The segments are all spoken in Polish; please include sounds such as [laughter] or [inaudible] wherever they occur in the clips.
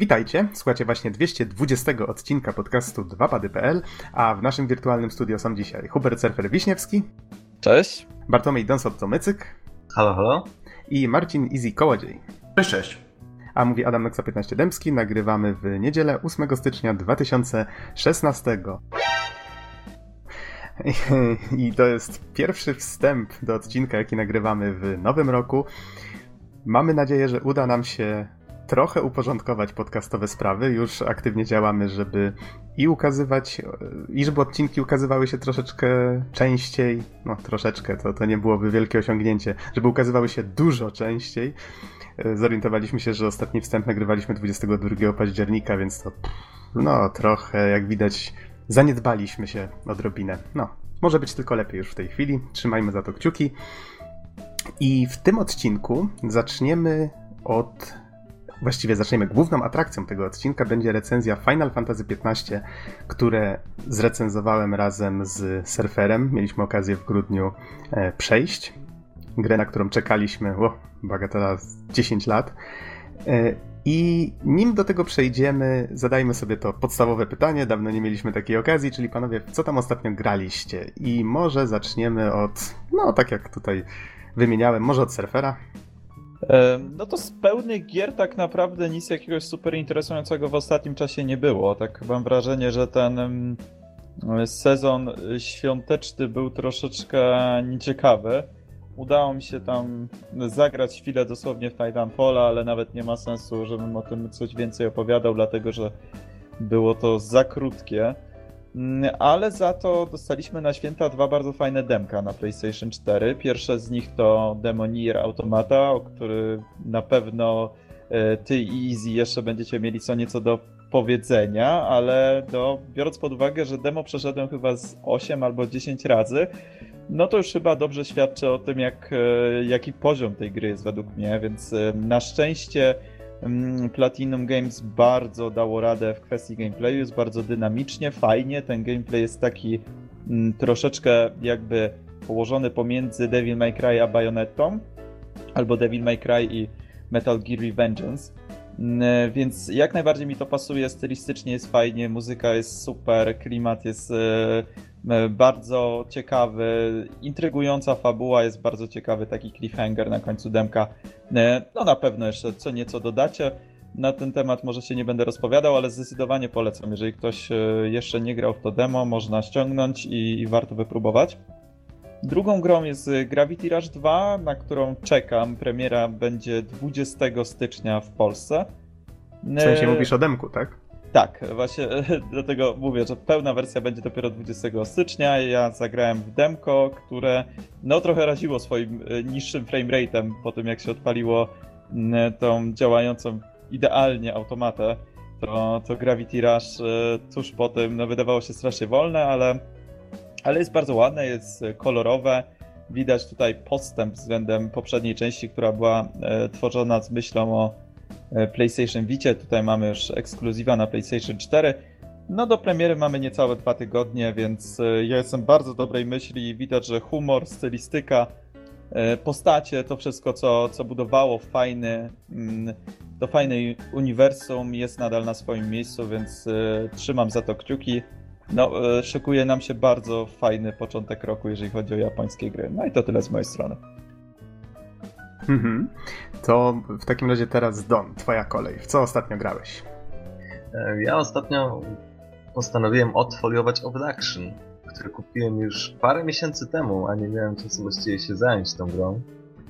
Witajcie, słuchacie właśnie 220 odcinka podcastu 2pady.pl, a w naszym wirtualnym studio są dzisiaj Hubert Surfer Wiśniewski. Cześć. Bartłomiej Donsot-Tomycyk. Halo, halo. I Marcin Easy Kołodziej. Cześć, cześć. A mówi Adam Noxa 15 Dębski. Nagrywamy w niedzielę 8 stycznia 2016. I to jest pierwszy wstęp do odcinka, jaki nagrywamy w nowym roku. Mamy nadzieję, że uda nam się trochę uporządkować podcastowe sprawy. Już aktywnie działamy, żeby i ukazywać, i żeby odcinki ukazywały się troszeczkę częściej. No, troszeczkę, to, to nie byłoby wielkie osiągnięcie, żeby ukazywały się dużo częściej. Zorientowaliśmy się, że ostatni wstęp nagrywaliśmy 22 października, więc to no trochę, jak widać, zaniedbaliśmy się odrobinę. No, może być tylko lepiej już w tej chwili. Trzymajmy za to kciuki. I w tym odcinku zaczniemy od właściwie zaczniemy główną atrakcją tego odcinka będzie recenzja Final Fantasy XV, które zrecenzowałem razem z Surferem. Mieliśmy okazję w grudniu e, przejść. Grę, na którą czekaliśmy, o, bagatela 10 lat. E, I nim do tego przejdziemy, zadajmy sobie to podstawowe pytanie. Dawno nie mieliśmy takiej okazji, czyli panowie, co tam ostatnio graliście? I może zaczniemy od, no tak jak tutaj wymieniałem, może od surfera. No to z pełnych gier tak naprawdę nic jakiegoś super interesującego w ostatnim czasie nie było. Tak mam wrażenie, że ten sezon świąteczny był troszeczkę nieciekawy. Udało mi się tam zagrać chwilę dosłownie w Titanfalla, ale nawet nie ma sensu, żebym o tym coś więcej opowiadał, dlatego że było to za krótkie. Mm, ale za to dostaliśmy na święta dwa bardzo fajne demka na PlayStation 4. Pierwsze z nich to Demonier Automata, o który na pewno e, ty i Easy jeszcze będziecie mieli co nieco do powiedzenia, ale no, biorąc pod uwagę, że demo przeszedłem chyba z 8 albo 10 razy, no to już chyba dobrze świadczy o tym, jak, e, jaki poziom tej gry jest według mnie, więc e, na szczęście Platinum Games bardzo dało radę w kwestii gameplayu, jest bardzo dynamicznie, fajnie. Ten gameplay jest taki mm, troszeczkę jakby położony pomiędzy Devil May Cry a Bayonettą, albo Devil May Cry i Metal Gear Revengeance. Mm, więc jak najbardziej mi to pasuje, stylistycznie jest fajnie, muzyka jest super, klimat jest e, bardzo ciekawy, intrygująca fabuła, jest bardzo ciekawy taki cliffhanger na końcu demka. E, no na pewno jeszcze co nieco dodacie. Na ten temat może się nie będę rozpowiadał, ale zdecydowanie polecam. Jeżeli ktoś jeszcze nie grał w to demo, można ściągnąć i, i warto wypróbować. Drugą grą jest Gravity Rush 2, na którą czekam. Premiera będzie 20 stycznia w Polsce. W sensie mówisz o demku, tak? Tak, właśnie [laughs] dlatego mówię, że pełna wersja będzie dopiero 20 stycznia. Ja zagrałem w demko, które no trochę raziło swoim e, niższym framerate'em po tym jak się odpaliło tą działającą idealnie automatę. To, to Gravity Rush e, tuż po tym no, wydawało się strasznie wolne, ale ale jest bardzo ładne, jest kolorowe. Widać tutaj postęp względem poprzedniej części, która była e, tworzona z myślą o e, PlayStation Vicie. Tutaj mamy już ekskluzywa na PlayStation 4. No do premiery mamy niecałe dwa tygodnie, więc e, ja jestem bardzo dobrej myśli. Widać, że humor, stylistyka, postacie, to wszystko, co, co budowało fajny, mm, to fajne uniwersum jest nadal na swoim miejscu, więc trzymam za to kciuki. No, e, szykuje nam się bardzo fajny początek roku, jeżeli chodzi o japońskie gry. No i to tyle z mojej strony. Mhm. To w takim razie teraz Don, twoja kolej. W co ostatnio grałeś? E, ja ostatnio postanowiłem odfoliować Obduction, który kupiłem już parę miesięcy temu, a nie miałem czasu właściwie się zająć tą grą.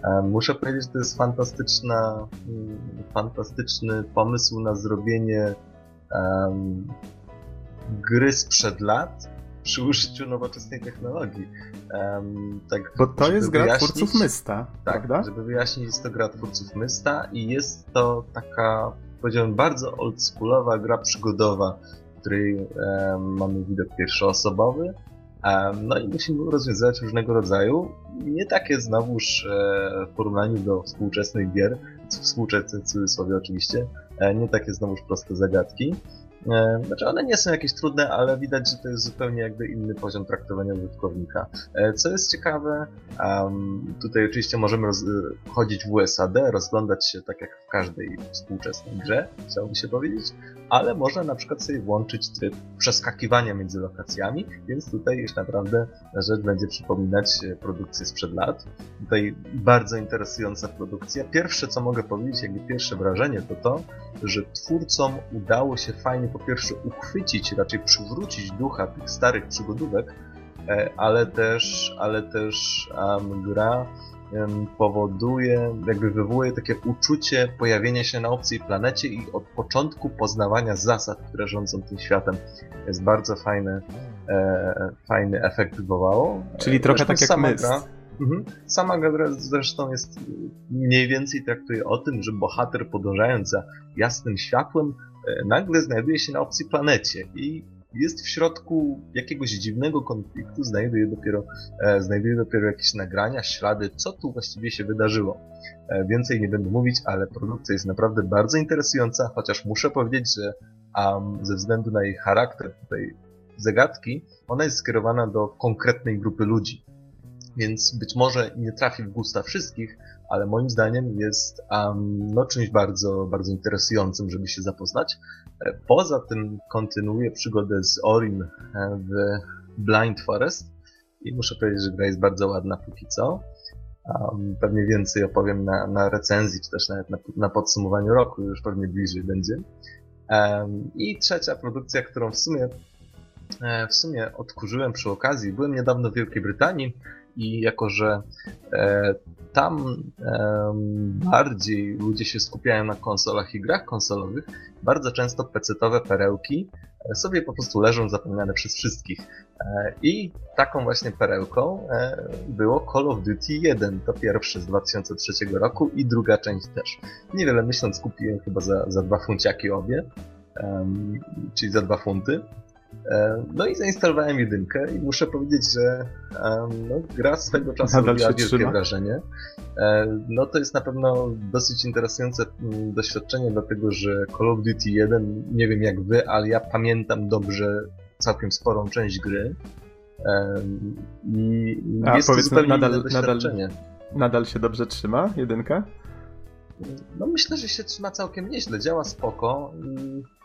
E, muszę powiedzieć, że to jest fantastyczna, mm, fantastyczny pomysł na zrobienie um, gry sprzed lat przy użyciu nowoczesnej technologii. Um, tak, Bo to jest gra twórców Mysta, tak, prawda? żeby wyjaśnić, jest to gra twórców Mysta i jest to taka, powiedziałbym, bardzo oldschoolowa gra przygodowa, w której um, mamy widok pierwszoosobowy, um, no i musimy rozwiązywać różnego rodzaju, nie takie znowuż e, w porównaniu do współczesnych gier, współczesnych w cudzysłowie oczywiście, e, nie takie znowuż proste zagadki, znaczy one nie są jakieś trudne, ale widać, że to jest zupełnie jakby inny poziom traktowania użytkownika. E, co jest ciekawe, tutaj oczywiście możemy roz, chodzić w USAD, rozglądać się tak jak w każdej współczesnej grze, chciałoby się powiedzieć, ale można na przykład sobie włączyć tryb przeskakiwania między lokacjami, więc tutaj już naprawdę rzecz będzie przypominać produkcję sprzed lat. Tutaj bardzo interesująca produkcja. Pierwsze co mogę powiedzieć, jakby pierwsze wrażenie to to, że twórcom udało się fajnie po pierwsze uchwycić, raczej przywrócić ducha tych starych przygodówek, e, ale też, ale też um, gra powoduje, jakby wywołuje takie uczucie pojawienia się na obcej planecie i od początku poznawania zasad, które rządzą tym światem. Jest bardzo fajny, e, fajny efekt wywołało. Czyli trochę tak jak my. Gra, Mhm. Sama gra zresztą jest mniej więcej traktuje o tym, że bohater podążając za jasnym światłem e, nagle znajduje się na obcej planecie i jest w środku jakiegoś dziwnego konfliktu, znajduje dopiero, e, znajduje dopiero jakieś nagrania, ślady, co tu właściwie się wydarzyło. E, więcej nie będę mówić, ale produkcja jest naprawdę bardzo interesująca, chociaż muszę powiedzieć, że um, ze względu na jej charakter tutaj zagadki, ona jest skierowana do konkretnej grupy ludzi więc być może nie trafi w gusta wszystkich, ale moim zdaniem jest um, no, czymś bardzo, bardzo interesującym, żeby się zapoznać. E, poza tym kontynuuję przygodę z Orin e, w Blind Forest i muszę powiedzieć, że gra jest bardzo ładna póki co. Um, pewnie więcej opowiem na, na recenzji, czy też nawet na, na podsumowaniu roku, już pewnie bliżej będzie. Um, I trzecia produkcja, którą w sumie e, w sumie odkurzyłem przy okazji. Byłem niedawno w Wielkiej Brytanii i jako, że e, tam e, bardziej ludzie się skupiają na konsolach i grach konsolowych, bardzo często pecetowe perełki e, sobie po prostu leżą zapomniane przez wszystkich. I taką właśnie perełką było Call of Duty 1, to pierwszy z 2003 roku i druga część też. Niewiele myśląc kupiłem chyba za, za dwa funciaki obie, czyli za dwa funty. E, no i zainstalowałem jedynkę i muszę powiedzieć, że no, gra swego czasu Nadal robiła wielkie trzyma. wrażenie. E, no to jest na pewno dosyć interesujące mm, doświadczenie, dlatego że Call of Duty 1, nie wiem jak wy, ale ja pamiętam dobrze całkiem sporą część gry. I A, jest to zupełnie nadal, doświadczenie. Nadal, nadal się dobrze trzyma jedynka? No myślę, że się trzyma całkiem nieźle, działa spoko i E,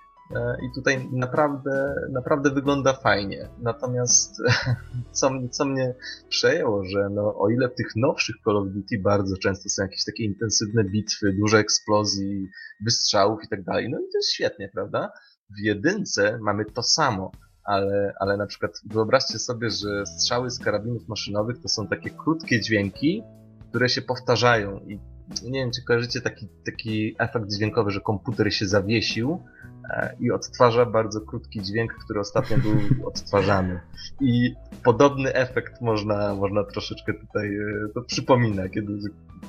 i tutaj naprawdę, naprawdę wygląda fajnie. Natomiast [laughs] co, co mnie przejęło, że no, o ile w tych nowszych Call of Duty bardzo często są jakieś takie intensywne bitwy, duże eksplozji, wystrzałów i tak dalej, no i to jest świetnie, prawda? W jedynce mamy to samo, ale, ale na przykład wyobraźcie sobie, że strzały z karabinów maszynowych to są takie krótkie dźwięki, które się powtarzają i nie wiem, czy kojarzycie taki, taki efekt dźwiękowy, że komputer się zawiesił e, i odtwarza bardzo krótki dźwięk, który ostatnio był [laughs] odtwarzany. I podobny efekt można, można troszeczkę tutaj e, to przypomina, kiedy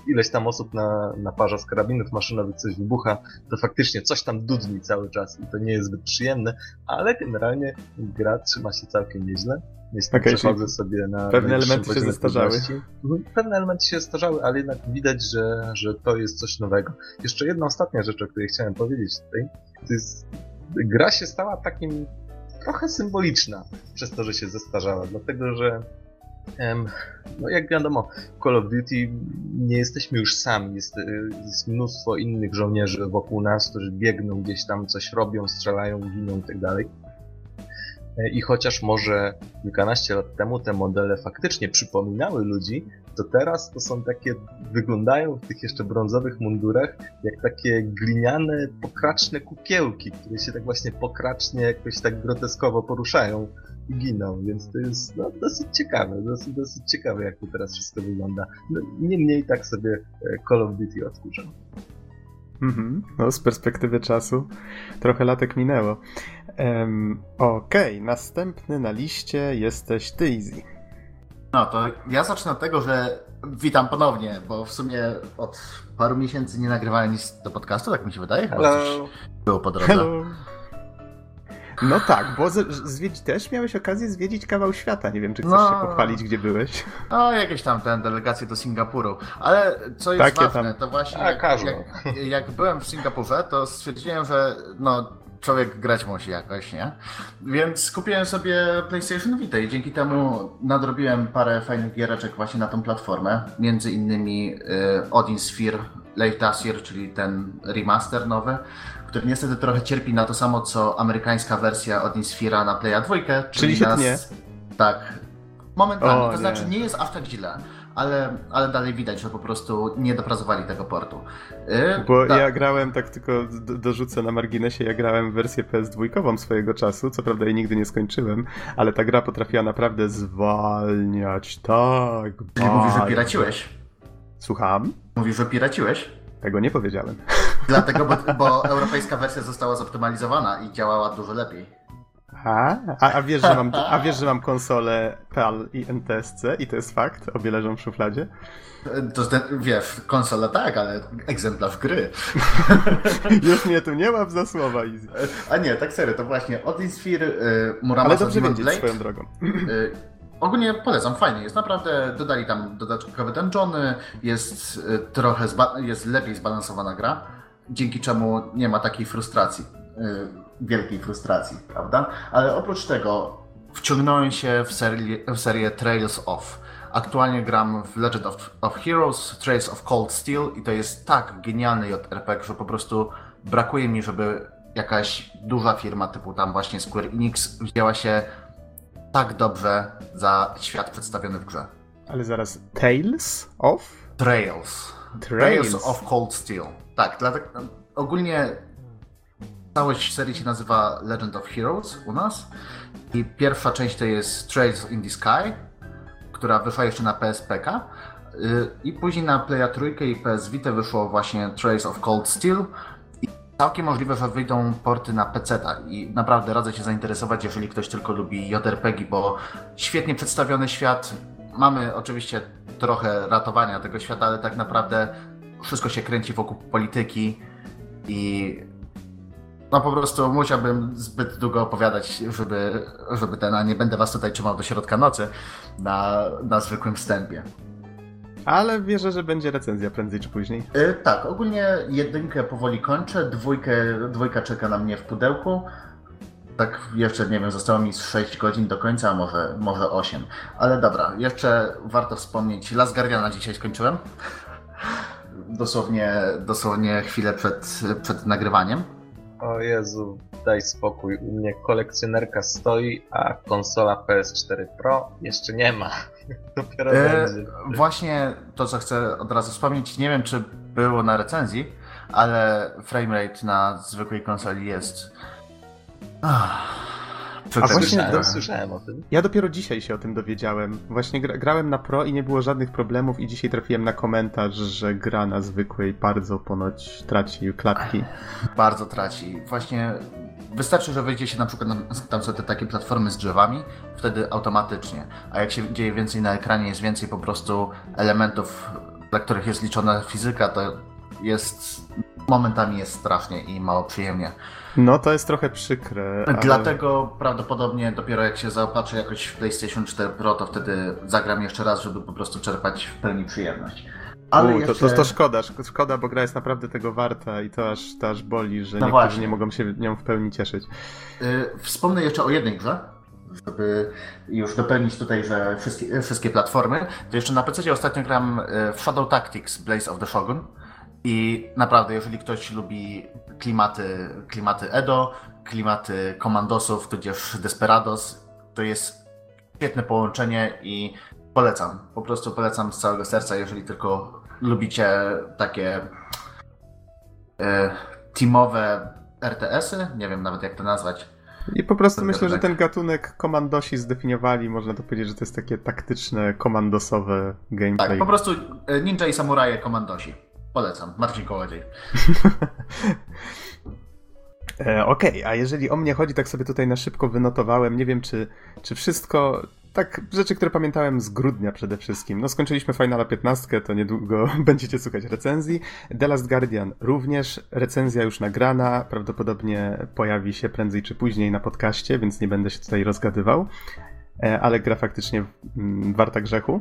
ileś tam osób na, na parze z karabinów maszynowych coś wybucha, to faktycznie coś tam dudni cały czas i to nie jest zbyt przyjemne, ale generalnie gra trzyma się całkiem nieźle. Jeśli okay, przechodzę sobie na. Pewne elementy się zestarzały. Mhm, pewne elementy się zestarzały, ale jednak widać, że, że to jest coś nowego. Jeszcze jedna ostatnia rzecz, o której chciałem powiedzieć tutaj. Jest. Gra się stała takim trochę symboliczna przez to, że się zestarzała, dlatego że no jak wiadomo, w Call of Duty nie jesteśmy już sami, jest, jest mnóstwo innych żołnierzy wokół nas, którzy biegną gdzieś tam, coś robią, strzelają, giną itd. Tak i chociaż może kilkanaście lat temu te modele faktycznie przypominały ludzi, to teraz to są takie, wyglądają w tych jeszcze brązowych mundurach, jak takie gliniane, pokraczne kukiełki, które się tak właśnie pokracznie jakoś tak groteskowo poruszają i giną, więc to jest no, dosyć ciekawe, dosyć, dosyć ciekawe jak to teraz wszystko wygląda. No, Niemniej tak sobie e, Call of Duty odkurzam. Mhm. No, z perspektywy czasu trochę latek minęło. Um, Okej, okay. następny na liście jesteś ty, Easy. No to ja zacznę od tego, że witam ponownie, bo w sumie od paru miesięcy nie nagrywałem nic do podcastu, tak mi się wydaje. Chyba Hello. było po drodze. Hello. No tak, bo zwiedź też miałeś okazję zwiedzić kawał świata. Nie wiem, czy chcesz no, się pochwalić, gdzie byłeś. No, jakieś tam ten delegacje do Singapuru. Ale co jest Takie ważne, tam... to właśnie jak, jak, jak, byłem w Singapurze, to stwierdziłem, że no człowiek grać musi jakoś, nie? Więc kupiłem sobie PlayStation Vita i dzięki temu nadrobiłem parę fajnych giereczek właśnie na tą platformę. Między innymi y, Odin Sphere Late Asir, czyli ten remaster nowy, który niestety trochę cierpi na to samo, co amerykańska wersja Odin Sphere'a na Playa 2. Czyli, czyli się tnie. Tak. Momentalnie, o, to nie. znaczy nie jest aż tak źle ale, ale dalej widać, że po prostu nie dopracowali tego portu. Yy, Bo tak. ja grałem, tak tylko dorzucę na marginesie, ja grałem wersję PS2 swojego czasu, co prawda jej nigdy nie skończyłem, ale ta gra potrafiła naprawdę zwalniać tak Czyli mówisz, że piraciłeś? Słucham? Mówisz, że piraciłeś? Tego nie powiedziałem. Dlatego, bo, bo europejska wersja została zoptymalizowana i działała dużo lepiej. A, a, a, wiesz, że mam, a wiesz, że mam konsolę PAL i NTSC i to jest fakt? Obie leżą w szufladzie? To wiesz, konsola tak, ale egzemplarz gry. [laughs] Już mnie tu nie ma za słowa, Easy. A nie, tak serio, to właśnie Odin Sphere, y, Muramasa Ale dobrze wiedzieć Blade, swoją drogą. Y, ogólnie polecam, fajnie jest, naprawdę dodali tam dodatkowe dungeony, jest y, trochę, jest lepiej zbalansowana gra, dzięki czemu nie ma takiej frustracji. Y, wielkiej frustracji, prawda? Ale oprócz tego wciągnąłem się w serię, w serię Trails of. Aktualnie gram w Legend of, of Heroes, Trails of Cold Steel i to jest tak genialny JRPG, że po prostu brakuje mi, żeby jakaś duża firma typu tam właśnie Square Enix wzięła się tak dobrze za świat przedstawiony w grze. Ale zaraz, Tales of? Trails. Trails, Trails of Cold Steel. Tak, dlatego ogólnie Całość serii się nazywa Legend of Heroes u nas. I pierwsza część to jest Trails in the Sky, która wyszła jeszcze na PSPK. Y, I później na Playa Trójkę i PS Vita wyszło właśnie Trails of Cold Steel. I całkiem możliwe, że wyjdą porty na PC. I naprawdę radzę się zainteresować, jeżeli ktoś tylko lubi JRPG, bo świetnie przedstawiony świat. Mamy oczywiście trochę ratowania tego świata, ale tak naprawdę wszystko się kręci wokół polityki i no po prostu musiałbym zbyt długo opowiadać, żeby, żeby ten, a nie będę was tutaj trzymał do środka nocy na, na zwykłym wstępie. Ale wierzę, że będzie recenzja prędzej czy później. Yy, tak, ogólnie jedynkę powoli kończę, dwójkę, dwójka czeka na mnie w pudełku. Tak jeszcze, nie wiem, zostało mi 6 godzin do końca, a może, może 8. Ale dobra, jeszcze warto wspomnieć, Las Guardiana dzisiaj skończyłem. [laughs] dosłownie, dosłownie chwilę przed, przed nagrywaniem. O Jezu, daj spokój. U mnie kolekcjonerka stoi, a konsola PS4 Pro jeszcze nie ma. [laughs] Dopiero e, będzie. Właśnie to, co chcę od razu wspomnieć, nie wiem, czy było na recenzji, ale framerate na zwykłej konsoli jest. Ach a właśnie do... słyszałem o tym. Ja dopiero dzisiaj się o tym dowiedziałem. Właśnie gra grałem na Pro i nie było żadnych problemów i dzisiaj trafiłem na komentarz, że gra na zwykłej bardzo ponoć traci klatki. [laughs] Bardzo traci. Właśnie wystarczy, że wejdzie się na przykład na, tam są te takie platformy z drzewami, wtedy automatycznie. A jak się dzieje więcej na ekranie, jest więcej po prostu elementów, dla których jest liczona fizyka, to jest momentami jest strasznie i mało przyjemnie. No to jest trochę przykre. Ale... Dlatego prawdopodobnie dopiero jak się zaopatrzę jakoś w PlayStation 4 Pro, to wtedy zagram jeszcze raz, żeby po prostu czerpać w pełni przyjemność. Ale U, jeszcze... to, to, to, szkoda, szkoda, bo gra jest naprawdę tego warta i to aż, to aż boli, że no niektórzy właśnie. nie mogą się nią w pełni cieszyć. Yy, wspomnę jeszcze o jednej grze, żeby już dopełnić tutaj, że wszystkie, wszystkie platformy, to jeszcze na PC ostatnio gram y, w Shadow Tactics Blaze of the Shogun. I naprawdę, jeżeli ktoś lubi klimaty, klimaty Edo, klimaty komandosów, tudzież Desperados, to jest świetne połączenie i polecam. Po prostu polecam z całego serca, jeżeli tylko lubicie takie e, teamowe RTS-y, nie wiem nawet jak to nazwać. I po prostu ten myślę, gatunek. że ten gatunek komandosi zdefiniowali, można to powiedzieć, że to jest takie taktyczne, komandosowe gameplay. Tak, po prostu e, ninja i samuraje komandosi. Polecam. Marcin Kołodziej. [laughs] e, Okej, okay, a jeżeli o mnie chodzi, tak sobie tutaj na szybko wynotowałem. Nie wiem, czy, czy wszystko. Tak, rzeczy, które pamiętałem z grudnia przede wszystkim. No, skończyliśmy Finala 15, to niedługo [laughs] będziecie słuchać recenzji. The Last Guardian również. Recenzja już nagrana, prawdopodobnie pojawi się prędzej czy później na podcaście, więc nie będę się tutaj rozgadywał. E, ale gra faktycznie mm, warta grzechu.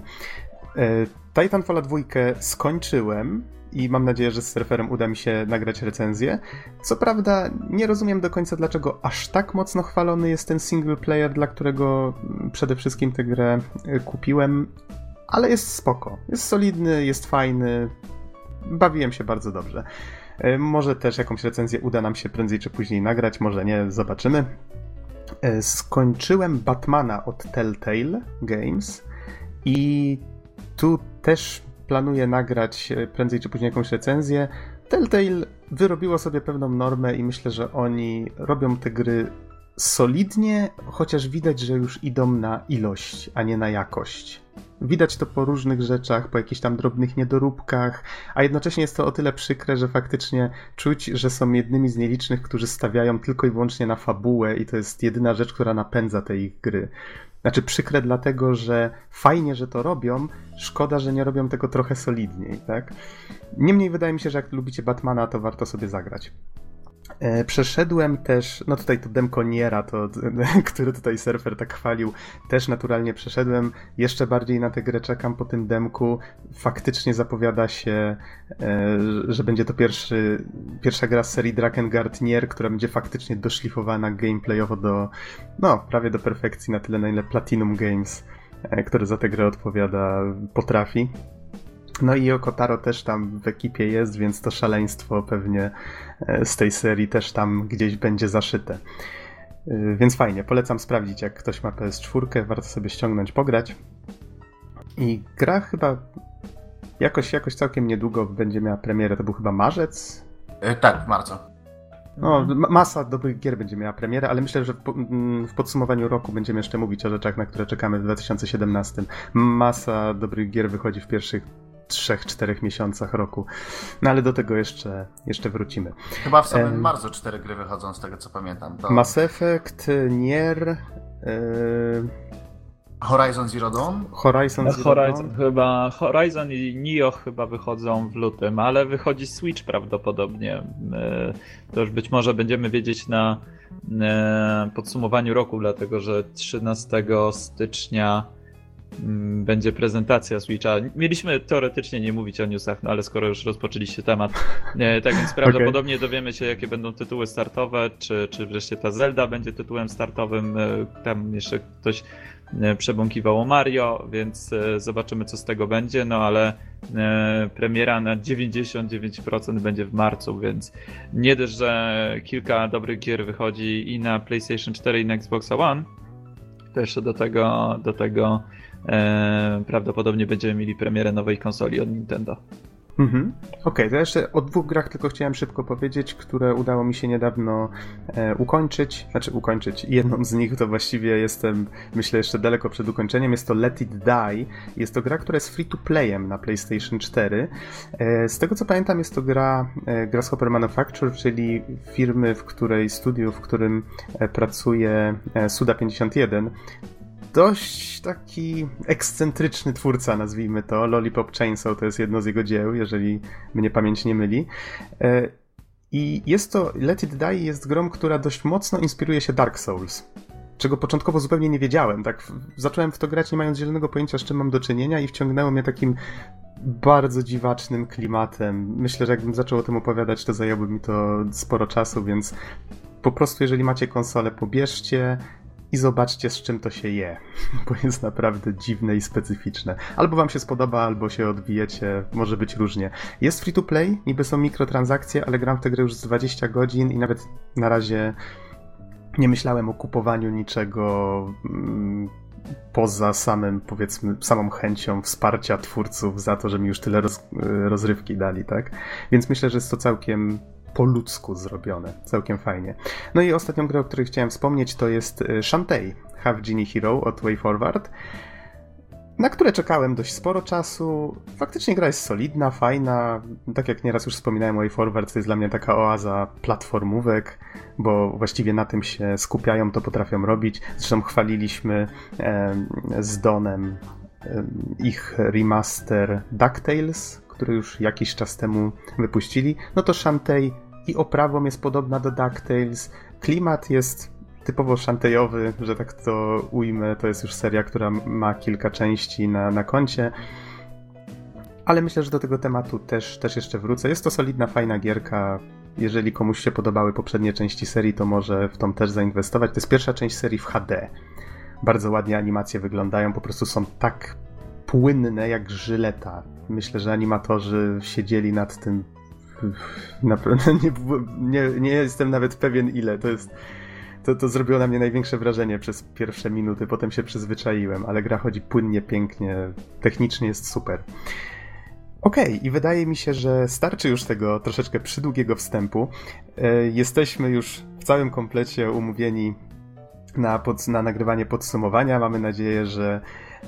Titanfalla 2 skończyłem i mam nadzieję, że z surferem uda mi się nagrać recenzję. Co prawda, nie rozumiem do końca, dlaczego aż tak mocno chwalony jest ten single player, dla którego przede wszystkim tę grę e, kupiłem, ale jest spoko. Jest solidny, jest fajny. Bawiłem się bardzo dobrze. E, może też jakąś recenzję uda nam się prędzej czy później nagrać, może nie, zobaczymy. E, skończyłem Batmana od Telltale Games i tu też planuję nagrać e, prędzej czy później jakąś recenzję. Telltale wyrobiło sobie pewną normę i myślę, że oni robią te gry solidnie, chociaż widać, że już idą na ilość, a nie na jakość. Widać to po różnych rzeczach, po jakichś tam drobnych niedoróbkach, a jednocześnie jest to o tyle przykre, że faktycznie czuć, że są jednymi z nielicznych, którzy stawiają tylko i wyłącznie na fabułę i to jest jedyna rzecz, która napędza te ich gry. Znaczy przykre dlatego, że fajnie, że to robią, szkoda, że nie robią tego trochę solidniej, tak? Niemniej wydaje mi się, że jak lubicie Batmana, to warto sobie zagrać. E, przeszedłem też, no tutaj to demko Niera, to, [laughs] który tutaj surfer tak chwalił, też naturalnie przeszedłem. Jeszcze bardziej na tę grę czekam po tym demku. Faktycznie zapowiada się, e, że będzie to pierwszy, pierwsza gra z serii Drakengard Nier, która będzie faktycznie doszlifowana gameplayowo do, no, prawie do perfekcji, na tyle na ile Platinum Games, e, które za tę grę odpowiada, potrafi. No i Okotaro też tam w ekipie jest, więc to szaleństwo pewnie e, z tej serii też tam gdzieś będzie zaszyte. E, więc fajnie, polecam sprawdzić, jak ktoś ma PS4, warto sobie ściągnąć, pograć. I gra chyba jakoś, jakoś całkiem niedługo będzie miała premierę, to był chyba marzec? E, tak, w marcu. No, masa dobrych gier będzie miała premierę, ale myślę, że w, w, podsumowaniu roku będziemy jeszcze mówić o rzeczach, na które czekamy w 2017. Masa dobrych gier wychodzi w pierwszych trzech, czterech miesiącach roku. No ale do tego jeszcze, jeszcze wrócimy. Chyba w samym marcu cztery gry wychodzą, z tego co pamiętam. To... Mass Effect, Nier... Yy... Horizon Zero Dawn? Horizon Zero Horizon, Dawn? Chyba, Horizon i Nioh chyba wychodzą w lutym, ale wychodzi Switch prawdopodobnie. To już być może będziemy wiedzieć na podsumowaniu roku, dlatego że 13 stycznia będzie prezentacja Switcha. Mieliśmy teoretycznie nie mówić o newsach, no ale skoro już rozpoczęliście temat, [laughs] tak więc prawdopodobnie okay. dowiemy się, jakie będą tytuły startowe, czy, czy wreszcie ta Zelda będzie tytułem startowym. E, tam jeszcze ktoś e, przebąkiwał o Mario, więc e, zobaczymy, co z tego będzie. No ale premiera na 99% będzie w marcu, więc nie dość, że kilka dobrych gier wychodzi i na PlayStation 4 i na Xbox One, to jeszcze do tego, do tego e, prawdopodobnie będziemy mieli premierę nowej konsoli od Nintendo. Mhm. Okej, okay, to jeszcze o dwóch grach tylko chciałem szybko powiedzieć, które udało mi się niedawno e, ukończyć. Znaczy ukończyć. Jedną z nich to właściwie jestem, myślę, jeszcze daleko przed ukończeniem. Jest to Let It Die. Jest to gra, która jest free to playem na PlayStation 4. E, z tego co pamiętam, jest to gra e, Grasshopper Manufacture, czyli firmy, w której studiu, w którym e, pracuje e, Suda 51 dość taki ekscentryczny twórca, nazwijmy to. Lollipop Chainsaw to jest jedno z jego dzieł, jeżeli mnie pamięć nie myli. E, I jest to, Let It Die jest grą, która dość mocno inspiruje się Dark Souls. Czego początkowo zupełnie nie wiedziałem. Tak, zacząłem w to grać nie mając zielonego pojęcia, z czym mam do czynienia i wciągnęło mnie takim bardzo dziwacznym klimatem. Myślę, że jakbym zaczął o tym opowiadać, to zajęłoby mi to sporo czasu, więc po prostu jeżeli macie konsolę, pobierzcie, i zobaczcie z czym to się je, [laughs] bo jest naprawdę dziwne i specyficzne. Albo wam się spodoba, albo się odbijecie, może być różnie. Jest free to play, niby są mikrotransakcje, ale gram w tę grę już z 20 godzin i nawet na razie nie myślałem o kupowaniu niczego mm, poza samym, powiedzmy, samą chęcią wsparcia twórców za to, że mi już tyle roz, rozrywki dali, tak? Więc myślę, że jest to całkiem po ludzku zrobione. Całkiem fajnie. No i ostatnią grę, o której chciałem wspomnieć, to jest y, Shantae Half Genie Hero od Way Forward, na które czekałem dość sporo czasu. Faktycznie gra jest solidna, fajna. Tak jak nieraz już wspominałem, Way Forward to jest dla mnie taka oaza platformówek, bo właściwie na tym się skupiają, to potrafią robić. Zresztą chwaliliśmy e, z Donem ich remaster DuckTales, który już jakiś czas temu wypuścili. No to Shantae i oprawą jest podobna do DuckTales. Klimat jest typowo shantejowy, że tak to ujmę. To jest już seria, która ma kilka części na, na koncie. Ale myślę, że do tego tematu też, też jeszcze wrócę. Jest to solidna, fajna gierka. Jeżeli komuś się podobały poprzednie części serii, to może w tą też zainwestować. To jest pierwsza część serii w HD. Bardzo ładnie animacje wyglądają, po prostu są tak płynne jak żyleta. Myślę, że animatorzy siedzieli nad tym. Naprawdę nie, nie, nie jestem nawet pewien ile. To jest. To, to zrobiło na mnie największe wrażenie przez pierwsze minuty, potem się przyzwyczaiłem, ale gra chodzi płynnie, pięknie, technicznie jest super. Okej, okay, i wydaje mi się, że starczy już tego troszeczkę przydługiego wstępu. E, jesteśmy już w całym komplecie umówieni na, pod, na nagrywanie podsumowania. Mamy nadzieję, że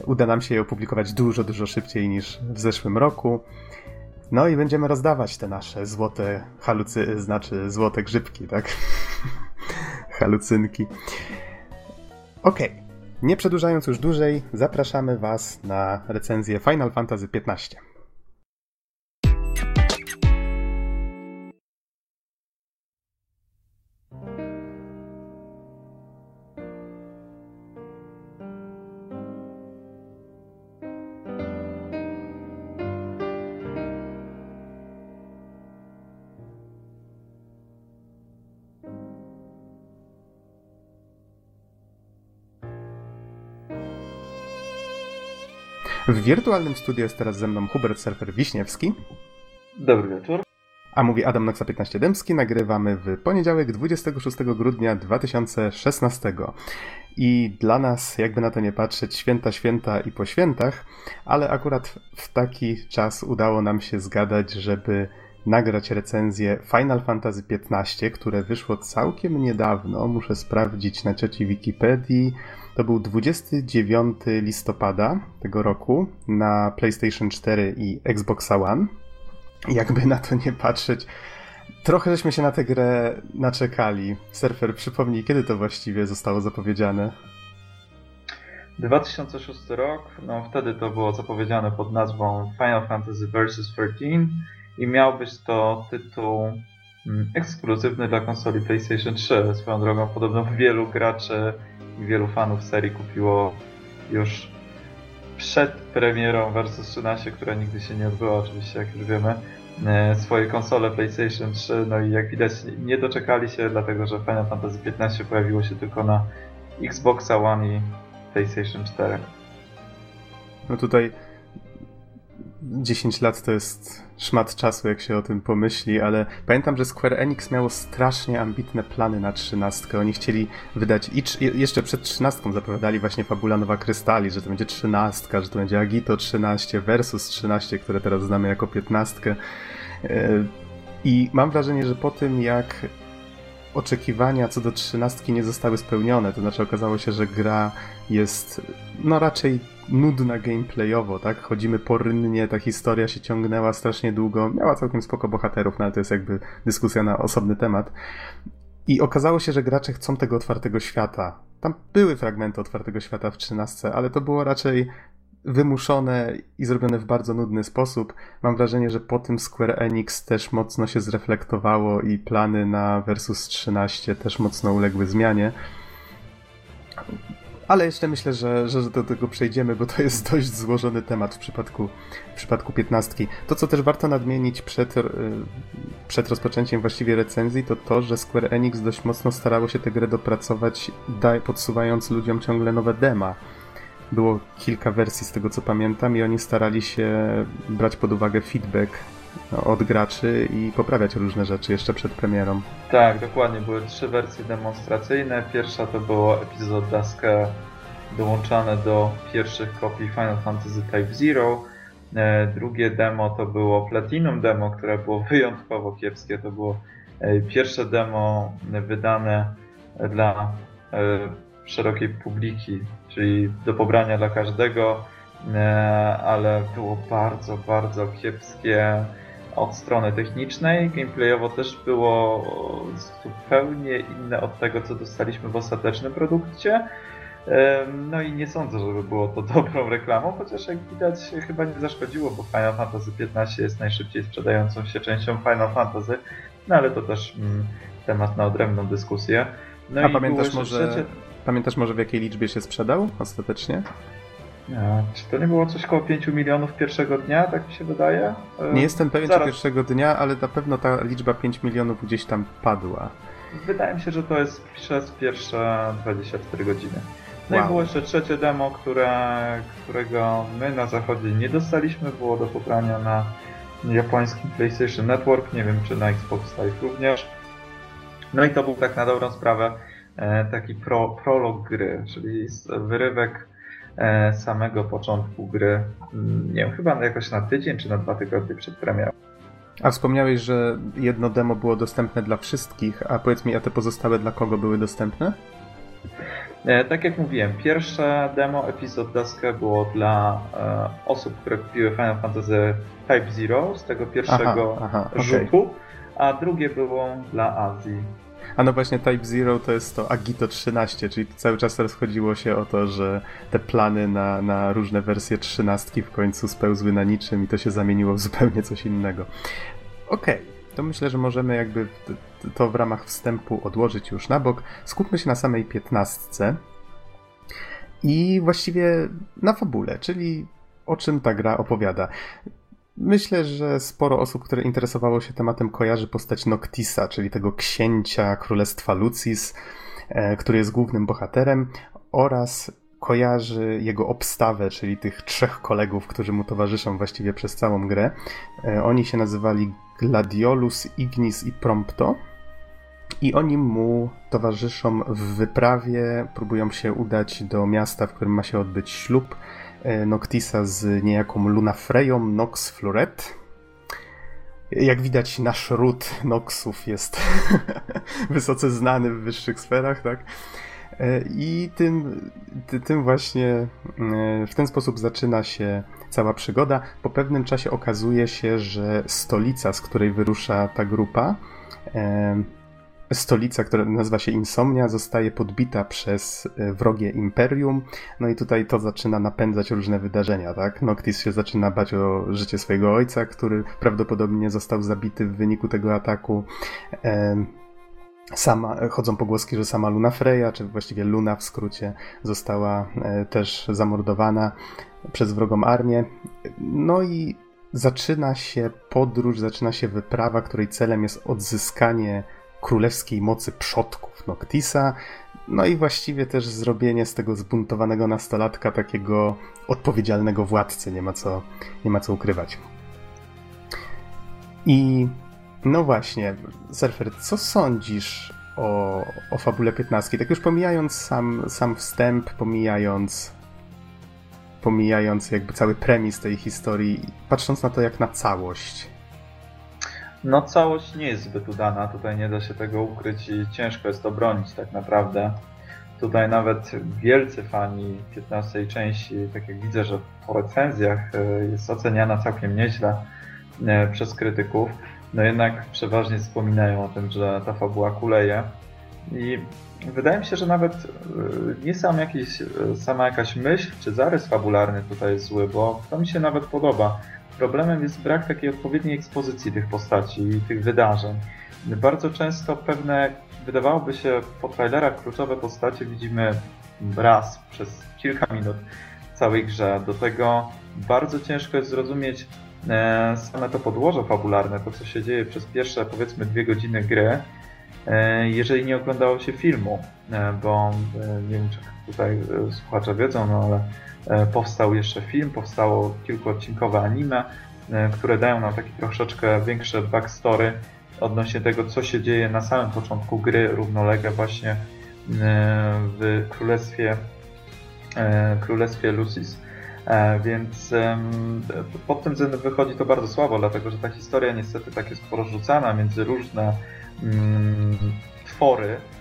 uda nam się je opublikować dużo, dużo szybciej niż w zeszłym roku. No i będziemy rozdawać te nasze złote halucy, znaczy złote grzybki, tak? [laughs] Halucynki. Okej. Okay. Nie przedłużając już dłużej, zapraszamy Was na recenzję Final Fantasy XV. W wirtualnym studiu jest teraz ze mną Hubert Surfer Wiśniewski. Dobry wieczór. A mówi Adam Noxa 15 Dębski. Nagrywamy w poniedziałek 26 grudnia 2016. I dla nas, jakby na to nie patrzeć, święta, święta i po świętach, ale akurat w taki czas udało nam się zgadać, żeby nagrać recenzję Final Fantasy XV, które wyszło całkiem niedawno. Muszę sprawdzić na cioci Wikipedii. To był 29 listopada tego roku na PlayStation 4 i Xbox One. Jakby na to nie patrzeć, trochę żeśmy się na tę grę naczekali. Surfer, przypomnij, kiedy to właściwie zostało zapowiedziane? 2006 rok, no wtedy to było zapowiedziane pod nazwą Final Fantasy Versus 13 i miał być to tytuł ekskluzywny dla konsoli PlayStation 3. Swoją drogą podobno wielu graczy i wielu fanów serii kupiło już przed premierą Versus 13, która nigdy się nie odbyła oczywiście, jak już wiemy, e, swoje konsole PlayStation 3, no i jak widać nie doczekali się, dlatego że Final Fantasy XV pojawiło się tylko na Xbox One i PlayStation 4. No tutaj 10 lat to jest szmat czasu, jak się o tym pomyśli, ale pamiętam, że Square Enix miało strasznie ambitne plany na trzynastkę. Oni chcieli wydać i jeszcze przed trzynastką zapowiadali właśnie Fabula Nowa Krystali, że to będzie trzynastka, że to będzie Agito 13 versus 13, które teraz znamy jako piętnastkę. E, I mam wrażenie, że po tym jak oczekiwania co do trzynastki nie zostały spełnione, to znaczy okazało się, że gra jest no raczej nudna gameplayowo, tak? Chodzimy porynnie, ta historia się ciągnęła strasznie długo, miała całkiem spoko bohaterów, no ale to jest jakby dyskusja na osobny temat. I okazało się, że gracze chcą tego otwartego świata. Tam były fragmenty otwartego świata w 13, ale to było raczej wymuszone i zrobione w bardzo nudny sposób. Mam wrażenie, że po tym Square Enix też mocno się zreflektowało i plany na Versus 13 też mocno uległy zmianie. Ale jeszcze myślę, że, że do tego przejdziemy, bo to jest dość złożony temat w przypadku, w przypadku 15. To, co też warto nadmienić przed, e, przed rozpoczęciem właściwie recenzji, to to, że Square Enix dość mocno starało się tę grę dopracować, podsuwając ludziom ciągle nowe dema. Było kilka wersji z tego, co pamiętam, i oni starali się brać pod uwagę feedback od graczy i poprawiać różne rzeczy jeszcze przed premierą. Tak, dokładnie. Były trzy wersje demonstracyjne. Pierwsza to było epizod Duska dołączane do pierwszych kopii Final Fantasy Type Zero. E, drugie demo to było Platinum demo, które było [laughs] wyjątkowo kiepskie. To było e, pierwsze demo wydane dla e, szerokiej publiki, czyli do pobrania dla każdego, ale było bardzo, bardzo kiepskie od strony technicznej. Gameplayowo też było zupełnie inne od tego, co dostaliśmy w ostatecznym produkcie. No i nie sądzę, żeby było to [laughs] dobrą reklamą, chociaż jak widać chyba nie zaszkodziło, bo Final Fantasy XV jest najszybciej sprzedającą się częścią Final Fantasy, no ale to też mm, temat na odrębną dyskusję. No A pamiętasz może, trzecie... pamiętasz może w jakiej liczbie się sprzedał ostatecznie? czy to nie było coś koło 5 milionów pierwszego dnia, tak mi się wydaje? Nie jestem pewien, Zaraz. czy pierwszego dnia, ale na pewno ta liczba 5 milionów gdzieś tam padła. Wydaje mi się, że to jest przez pierwsze 24 godziny. No wow. i było jeszcze trzecie demo, które, którego my na zachodzie nie dostaliśmy, było do pobrania na japońskim PlayStation Network, nie wiem czy na Xbox Live również. No i to był tak na dobrą sprawę e, taki pro, prolog gry, czyli wyrywek e, samego początku gry, mm, nie wiem, chyba jakoś na tydzień czy na dwa tygodnie przed premierą. A wspomniałeś, że jedno demo było dostępne dla wszystkich, a powiedz mi, a te pozostałe dla kogo były dostępne? E, tak jak mówiłem, pierwsze demo Episode Dusk było dla e, osób, które kupiły Final Fantasy Type Zero z tego pierwszego aha, aha, rzutu, okay. a drugie było dla Azji. A no właśnie Type Zero to jest to Agito 13, czyli cały czas rozchodziło się o to, że te plany na, na różne wersje 13 w końcu spełzły na niczym i to się zamieniło w zupełnie coś innego. Okej, okay, to myślę, że możemy jakby to w ramach wstępu odłożyć już na bok. Skupmy się na samej 15 i właściwie na fabule, czyli o czym ta gra opowiada. Myślę, że sporo osób, które interesowało się tematem, kojarzy postać Noctisa, czyli tego księcia królestwa Lucis, e, który jest głównym bohaterem, oraz kojarzy jego obstawę, czyli tych trzech kolegów, którzy mu towarzyszą właściwie przez całą grę. E, oni się nazywali Gladiolus, Ignis i Prompto. I oni mu towarzyszą w wyprawie, próbują się udać do miasta, w którym ma się odbyć ślub Noctisa z niejaką Lunafreją Nox Floret. Jak widać, nasz ród Noxów jest [laughs] wysoce znany w wyższych sferach, tak? E, I tym, tym właśnie e, w ten sposób zaczyna się cała przygoda. Po pewnym czasie okazuje się, że stolica, z której wyrusza ta grupa, stolica, która nazywa się Insomnia, zostaje podbita przez e, wrogie Imperium. No i tutaj to zaczyna napędzać różne wydarzenia, tak? Noctis się zaczyna bać o życie swojego ojca, który prawdopodobnie został zabity w wyniku tego ataku. Sama, chodzą pogłoski, że sama Luna Freya, czy właściwie Luna w skrócie, została e, też zamordowana przez wrogą armię. No i zaczyna się podróż, zaczyna się wyprawa, której celem jest odzyskanie królewskiej mocy przodków Noctisa, no i właściwie też zrobienie z tego zbuntowanego nastolatka takiego odpowiedzialnego władcy, nie ma co, nie ma co ukrywać. I no właśnie, Surfer, co sądzisz o, o fabule 15? Tak już pomijając sam, sam wstęp, pomijając pomijając jakby cały premis tej historii, patrząc na to jak na całość, no całość nie jest zbyt udana, tutaj nie da się tego ukryć i ciężko jest to bronić tak naprawdę. Tutaj nawet wielcy fani 15 części, tak jak widzę, że po recenzjach e, jest oceniana całkiem nieźle e, przez krytyków, no jednak przeważnie wspominają o tym, że ta fabuła kuleje. I wydaje mi się, że nawet e, nie sam jakiś, sama jakaś myśl czy zarys fabularny tutaj jest zły, bo to mi się nawet podoba Problemem jest brak takiej odpowiedniej ekspozycji tych postaci i tych wydarzeń. Bardzo często pewne, wydawałoby się po trailerach kluczowe postacie widzimy raz przez kilka minut w całej grze. Do tego bardzo ciężko jest zrozumieć e, same to podłoże fabularne, to co się dzieje przez pierwsze powiedzmy dwie godziny gry, e, jeżeli nie oglądało się filmu, e, bo nie wiem czy tutaj słuchacze wiedzą, no ale powstał jeszcze film, powstało kilkuodcinkowe anime, e, które dają nam taki troszeczkę większe backstory odnośnie tego, co się dzieje na samym początku gry równolegle właśnie e, w królestwie, królestwie Lucis. Więc pod tym względem wychodzi to bardzo słabo, dlatego że ta historia niestety tak jest porozrzucana między różne mm, twory, E,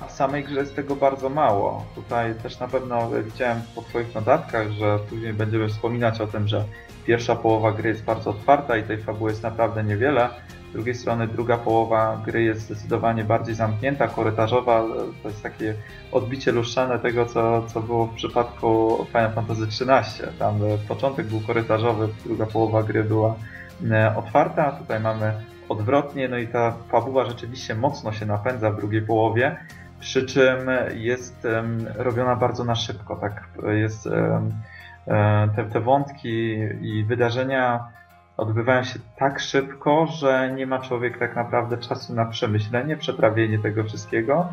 a w samej grze jest tego bardzo mało. Tutaj też na pewno widziałem po Twoich notatkach, że później będziemy wspominać o tym, że pierwsza połowa gry jest bardzo otwarta i tej fabuły jest naprawdę niewiele. Z drugiej strony druga połowa gry jest zdecydowanie bardziej zamknięta, korytarzowa. To jest takie odbicie lustrzane tego, co, co było w przypadku Final Fantasy XIII. Tam początek był korytarzowy, druga połowa gry była e, otwarta, a tutaj mamy odwrotnie, no i ta fabuła rzeczywiście mocno się napędza w drugiej połowie, przy czym jest robiona bardzo na szybko, tak jest um, te, te wątki i wydarzenia odbywają się tak szybko, że nie ma człowiek tak naprawdę czasu na przemyślenie, przetrawienie tego wszystkiego.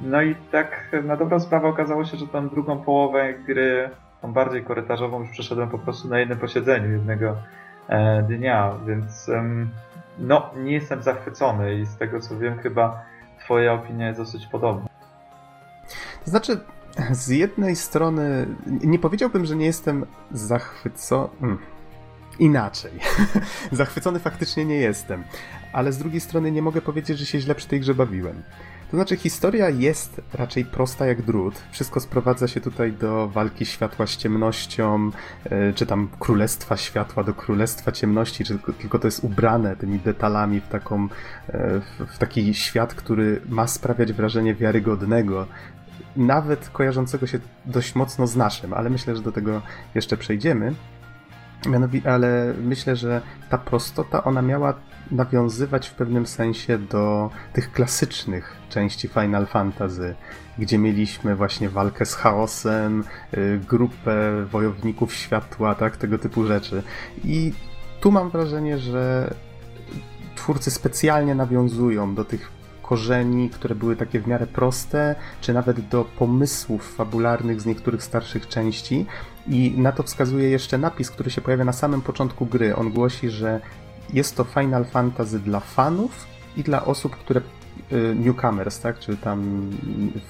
No i tak na dobrą sprawę okazało się, że tą drugą połowę gry, tą bardziej korytarzową, już przeszedłem po prostu na jednym posiedzeniu jednego e, dnia, więc no nie jestem zachwycony i z tego co wiem chyba twoja opinia jest dosyć podobna. To znaczy, z jednej strony nie powiedziałbym, że nie jestem zachwycony. Hmm inaczej. [laughs] Zachwycony faktycznie nie jestem, ale z drugiej strony nie mogę powiedzieć, że się źle przy tej grze bawiłem. To znaczy, historia jest raczej prosta jak drut. Wszystko sprowadza się tutaj do walki światła z ciemnością, e, czy tam królestwa światła do królestwa ciemności, czy tylko to jest ubrane tymi detalami w, taką, e, w taki świat, który ma sprawiać wrażenie wiarygodnego, nawet kojarzącego się dość mocno z naszym, ale myślę, że do tego jeszcze przejdziemy. Mianowicie, ale myślę, że ta prostota, ona miała nawiązywać w pewnym sensie do tych klasycznych części Final Fantasy, gdzie mieliśmy właśnie walkę z chaosem, y, grupę wojowników światła, tak, tego typu rzeczy. I tu mam wrażenie, że twórcy specjalnie nawiązują do tych korzeni, które były takie w miarę proste, czy nawet do pomysłów fabularnych z niektórych starszych części. I na to wskazuje jeszcze napis, który się pojawia na samym początku gry. On głosi, że jest to Final Fantasy dla fanów i dla osób, które y, newcomers, tak, czy tam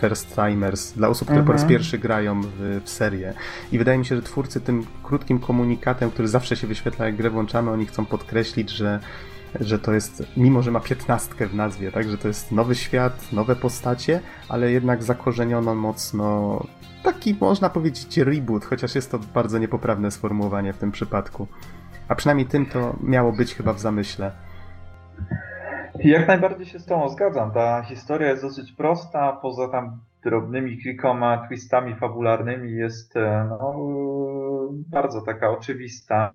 first timers, dla osób, które mhm. po raz mhm. pierwszy grają w, w, serię. I wydaje mi się, że twórcy tym krótkim komunikatem, który zawsze się wyświetla, jak grę włączamy, oni chcą podkreślić, że że to jest, mimo że ma piętnastkę w nazwie, tak, że to jest nowy świat, nowe postacie, ale jednak zakorzeniono mocno taki, można powiedzieć, reboot, chociaż jest to bardzo niepoprawne sformułowanie w tym przypadku. A przynajmniej tym to miało być chyba w zamyśle. Jak najbardziej się z tą zgadzam. Ta historia jest dosyć prosta, poza tam drobnymi kilkoma twistami fabularnymi jest e, no, bardzo taka oczywista.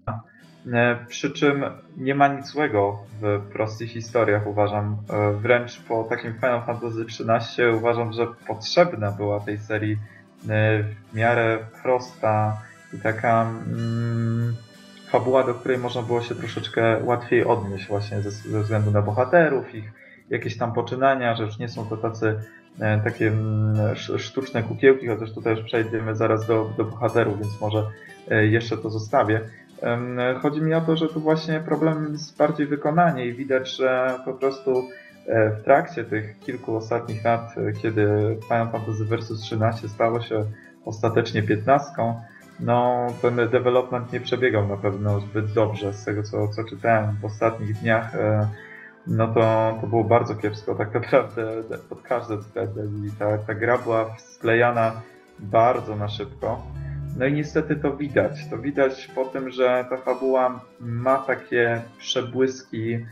E, przy czym nie ma nic złego w prostych historiach, uważam. E, wręcz po takim Final Fantasy XIII uważam, że potrzebna była tej serii e, w miarę prosta i taka mm, fabuła, do której można było się troszeczkę łatwiej odnieść właśnie ze, ze względu na bohaterów, ich jakieś tam poczynania, że już nie są to tacy takie mm, sztuczne kukiełki, chociaż tutaj już przejdziemy zaraz do, do bohaterów, więc może jeszcze to zostawię. Chodzi mi o to, że tu właśnie problem jest bardziej wykonanie i widać, że po prostu e, w trakcie tych kilku ostatnich lat, e, kiedy Final Fantasy Versus 13 stało się ostatecznie 15, no ten development nie przebiegał na pewno zbyt dobrze z tego, co, co czytałem w ostatnich dniach. E, no to, to było bardzo kiepsko tak naprawdę pod każdym względem i ta, ta gra była sklejana bardzo na szybko. No i niestety to widać. To widać po tym, że ta fabuła ma takie przebłyski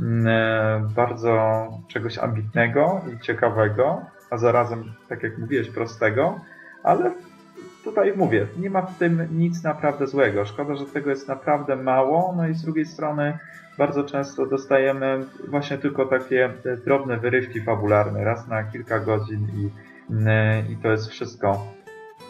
mm, e, bardzo czegoś ambitnego i ciekawego, a zarazem, tak jak mówiłeś, prostego, ale tutaj mówię, nie ma w tym nic naprawdę złego. Szkoda, że tego jest naprawdę mało, no i z drugiej strony bardzo często dostajemy właśnie tylko takie drobne wyrywki fabularne, raz na kilka godzin i, mm, i to jest wszystko.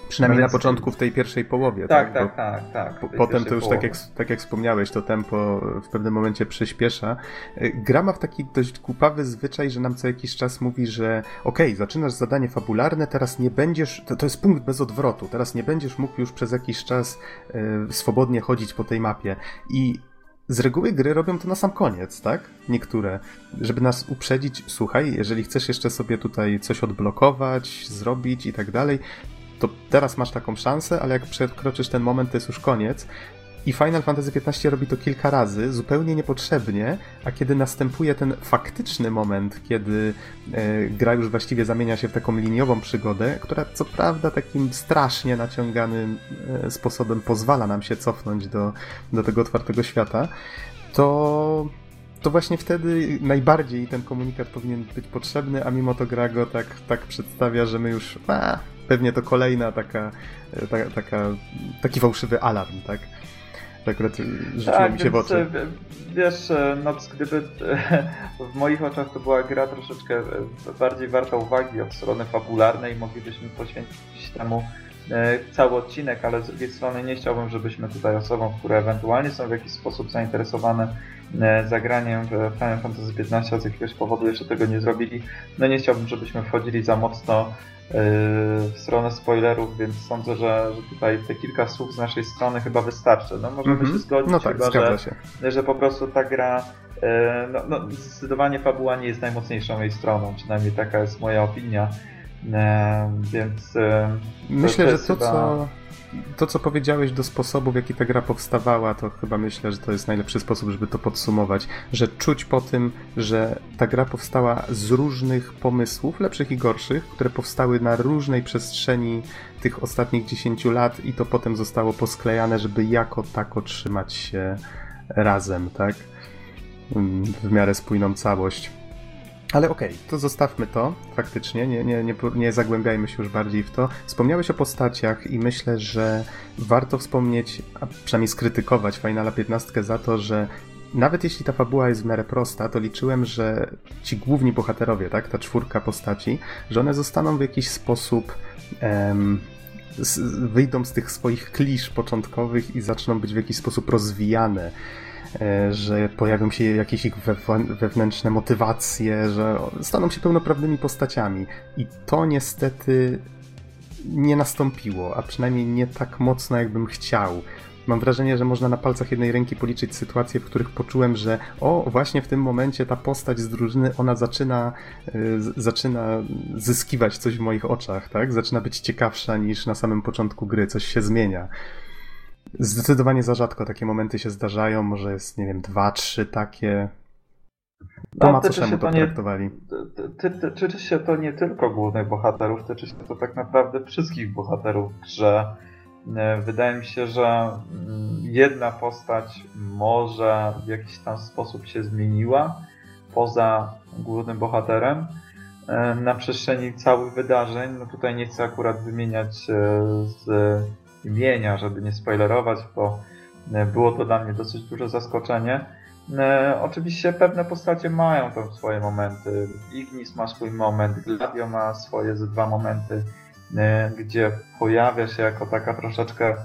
Przynajmniej na początku w tej pierwszej połowie, tak? Tak, tak, tak. tak po, potem to już tak jak, tak jak wspomniałeś, to tempo w pewnym momencie przyspiesza. Y, gra ma w taki dość głupawy zwyczaj, że nam co jakiś czas mówi, że okej, okay, zaczynasz zadanie fabularne, teraz nie będziesz, to, to jest punkt bez odwrotu, teraz nie będziesz mógł już przez jakiś czas y, swobodnie chodzić po tej mapie. I z reguły gry robią to na sam koniec, tak? Niektóre. Żeby nas uprzedzić, słuchaj, jeżeli chcesz jeszcze sobie tutaj coś odblokować, zrobić i tak dalej, to teraz masz taką szansę, ale jak przekroczysz ten moment, to jest już koniec. I Final Fantasy XV robi to kilka razy, zupełnie niepotrzebnie, a kiedy następuje ten faktyczny moment, kiedy e, gra już właściwie zamienia się w taką liniową przygodę, która co prawda takim strasznie naciąganym e, sposobem pozwala nam się cofnąć do, do tego otwartego świata, to to właśnie wtedy najbardziej ten komunikat powinien być potrzebny, a mimo to gra go tak, tak przedstawia, że my już a, pewnie to kolejna taka, e, ta, taka, taki fałszywy alarm, tak? To akurat rzuciło tak, mi się w oczy. E, wiesz, e, no gdyby w moich oczach to była gra troszeczkę bardziej warta uwagi od strony fabularnej, moglibyśmy poświęcić temu cały odcinek, ale z drugiej strony nie chciałbym, żebyśmy tutaj osobom, które ewentualnie są w jakiś sposób zainteresowane zagraniem w Final Fantasy XV z jakiegoś powodu jeszcze tego nie zrobili, no nie chciałbym, żebyśmy wchodzili za mocno w stronę spoilerów, więc sądzę, że, że tutaj te kilka słów z naszej strony chyba wystarczy. No możemy mm -hmm. się zgodzić no tak, chyba, że, że po prostu ta gra E, no, no, zdecydowanie fabuła nie jest najmocniejszą jej stroną, przynajmniej taka jest moja opinia. E, więc. E, myślę, to że to, chyba... co. To, co powiedziałeś do sposobu, w jaki ta gra powstawała, to chyba myślę, że to jest najlepszy sposób, żeby to podsumować. Że czuć po tym, że ta gra powstała z różnych pomysłów, lepszych i gorszych, które powstały na różnej przestrzeni tych ostatnich 10 lat, i to potem zostało posklejane, żeby jako tako trzymać się razem, tak? w miarę spójną całość. Ale okej, okay, to zostawmy to faktycznie, nie, nie, nie, nie zagłębiajmy się już bardziej w to. Wspomniałeś o postaciach i myślę, że warto wspomnieć, a przynajmniej skrytykować Finala 15 za to, że nawet jeśli ta fabuła jest w miarę prosta, to liczyłem, że ci główni bohaterowie, tak, ta czwórka postaci, że one zostaną w jakiś sposób em, z, wyjdą z tych swoich klisz początkowych i zaczną być w jakiś sposób rozwijane że pojawią się jakieś ich wewnętrzne motywacje, że staną się pełnoprawnymi postaciami. I to niestety nie nastąpiło, a przynajmniej nie tak mocno, jakbym chciał. Mam wrażenie, że można na palcach jednej ręki policzyć sytuacje, w których poczułem, że o, właśnie w tym momencie ta postać z drużyny, ona zaczyna, y, zaczyna zyskiwać coś w moich oczach, tak? Zaczyna być ciekawsza niż na samym początku gry, coś się zmienia. Zdecydowanie za rzadko takie momenty się zdarzają, może jest, nie wiem, dwa, trzy takie. To ma co czemu to, traktowali. Tyczy się to nie tylko głównych bohaterów, tyczy się to tak naprawdę wszystkich bohaterów grze. E, wydaje mi się, że mm, jedna postać może w jakiś tam sposób się zmieniła poza głównym bohaterem e, na przestrzeni całych wydarzeń. No tutaj nie chcę akurat wymieniać e, z imienia, żeby nie spoilerować, bo e, było to dla mnie dosyć duże zaskoczenie. E, oczywiście pewne postacie mają tam swoje momenty. Ignis ma swój moment, Gladio ma swoje ze dwa momenty, e, gdzie pojawia się jako taka troszeczkę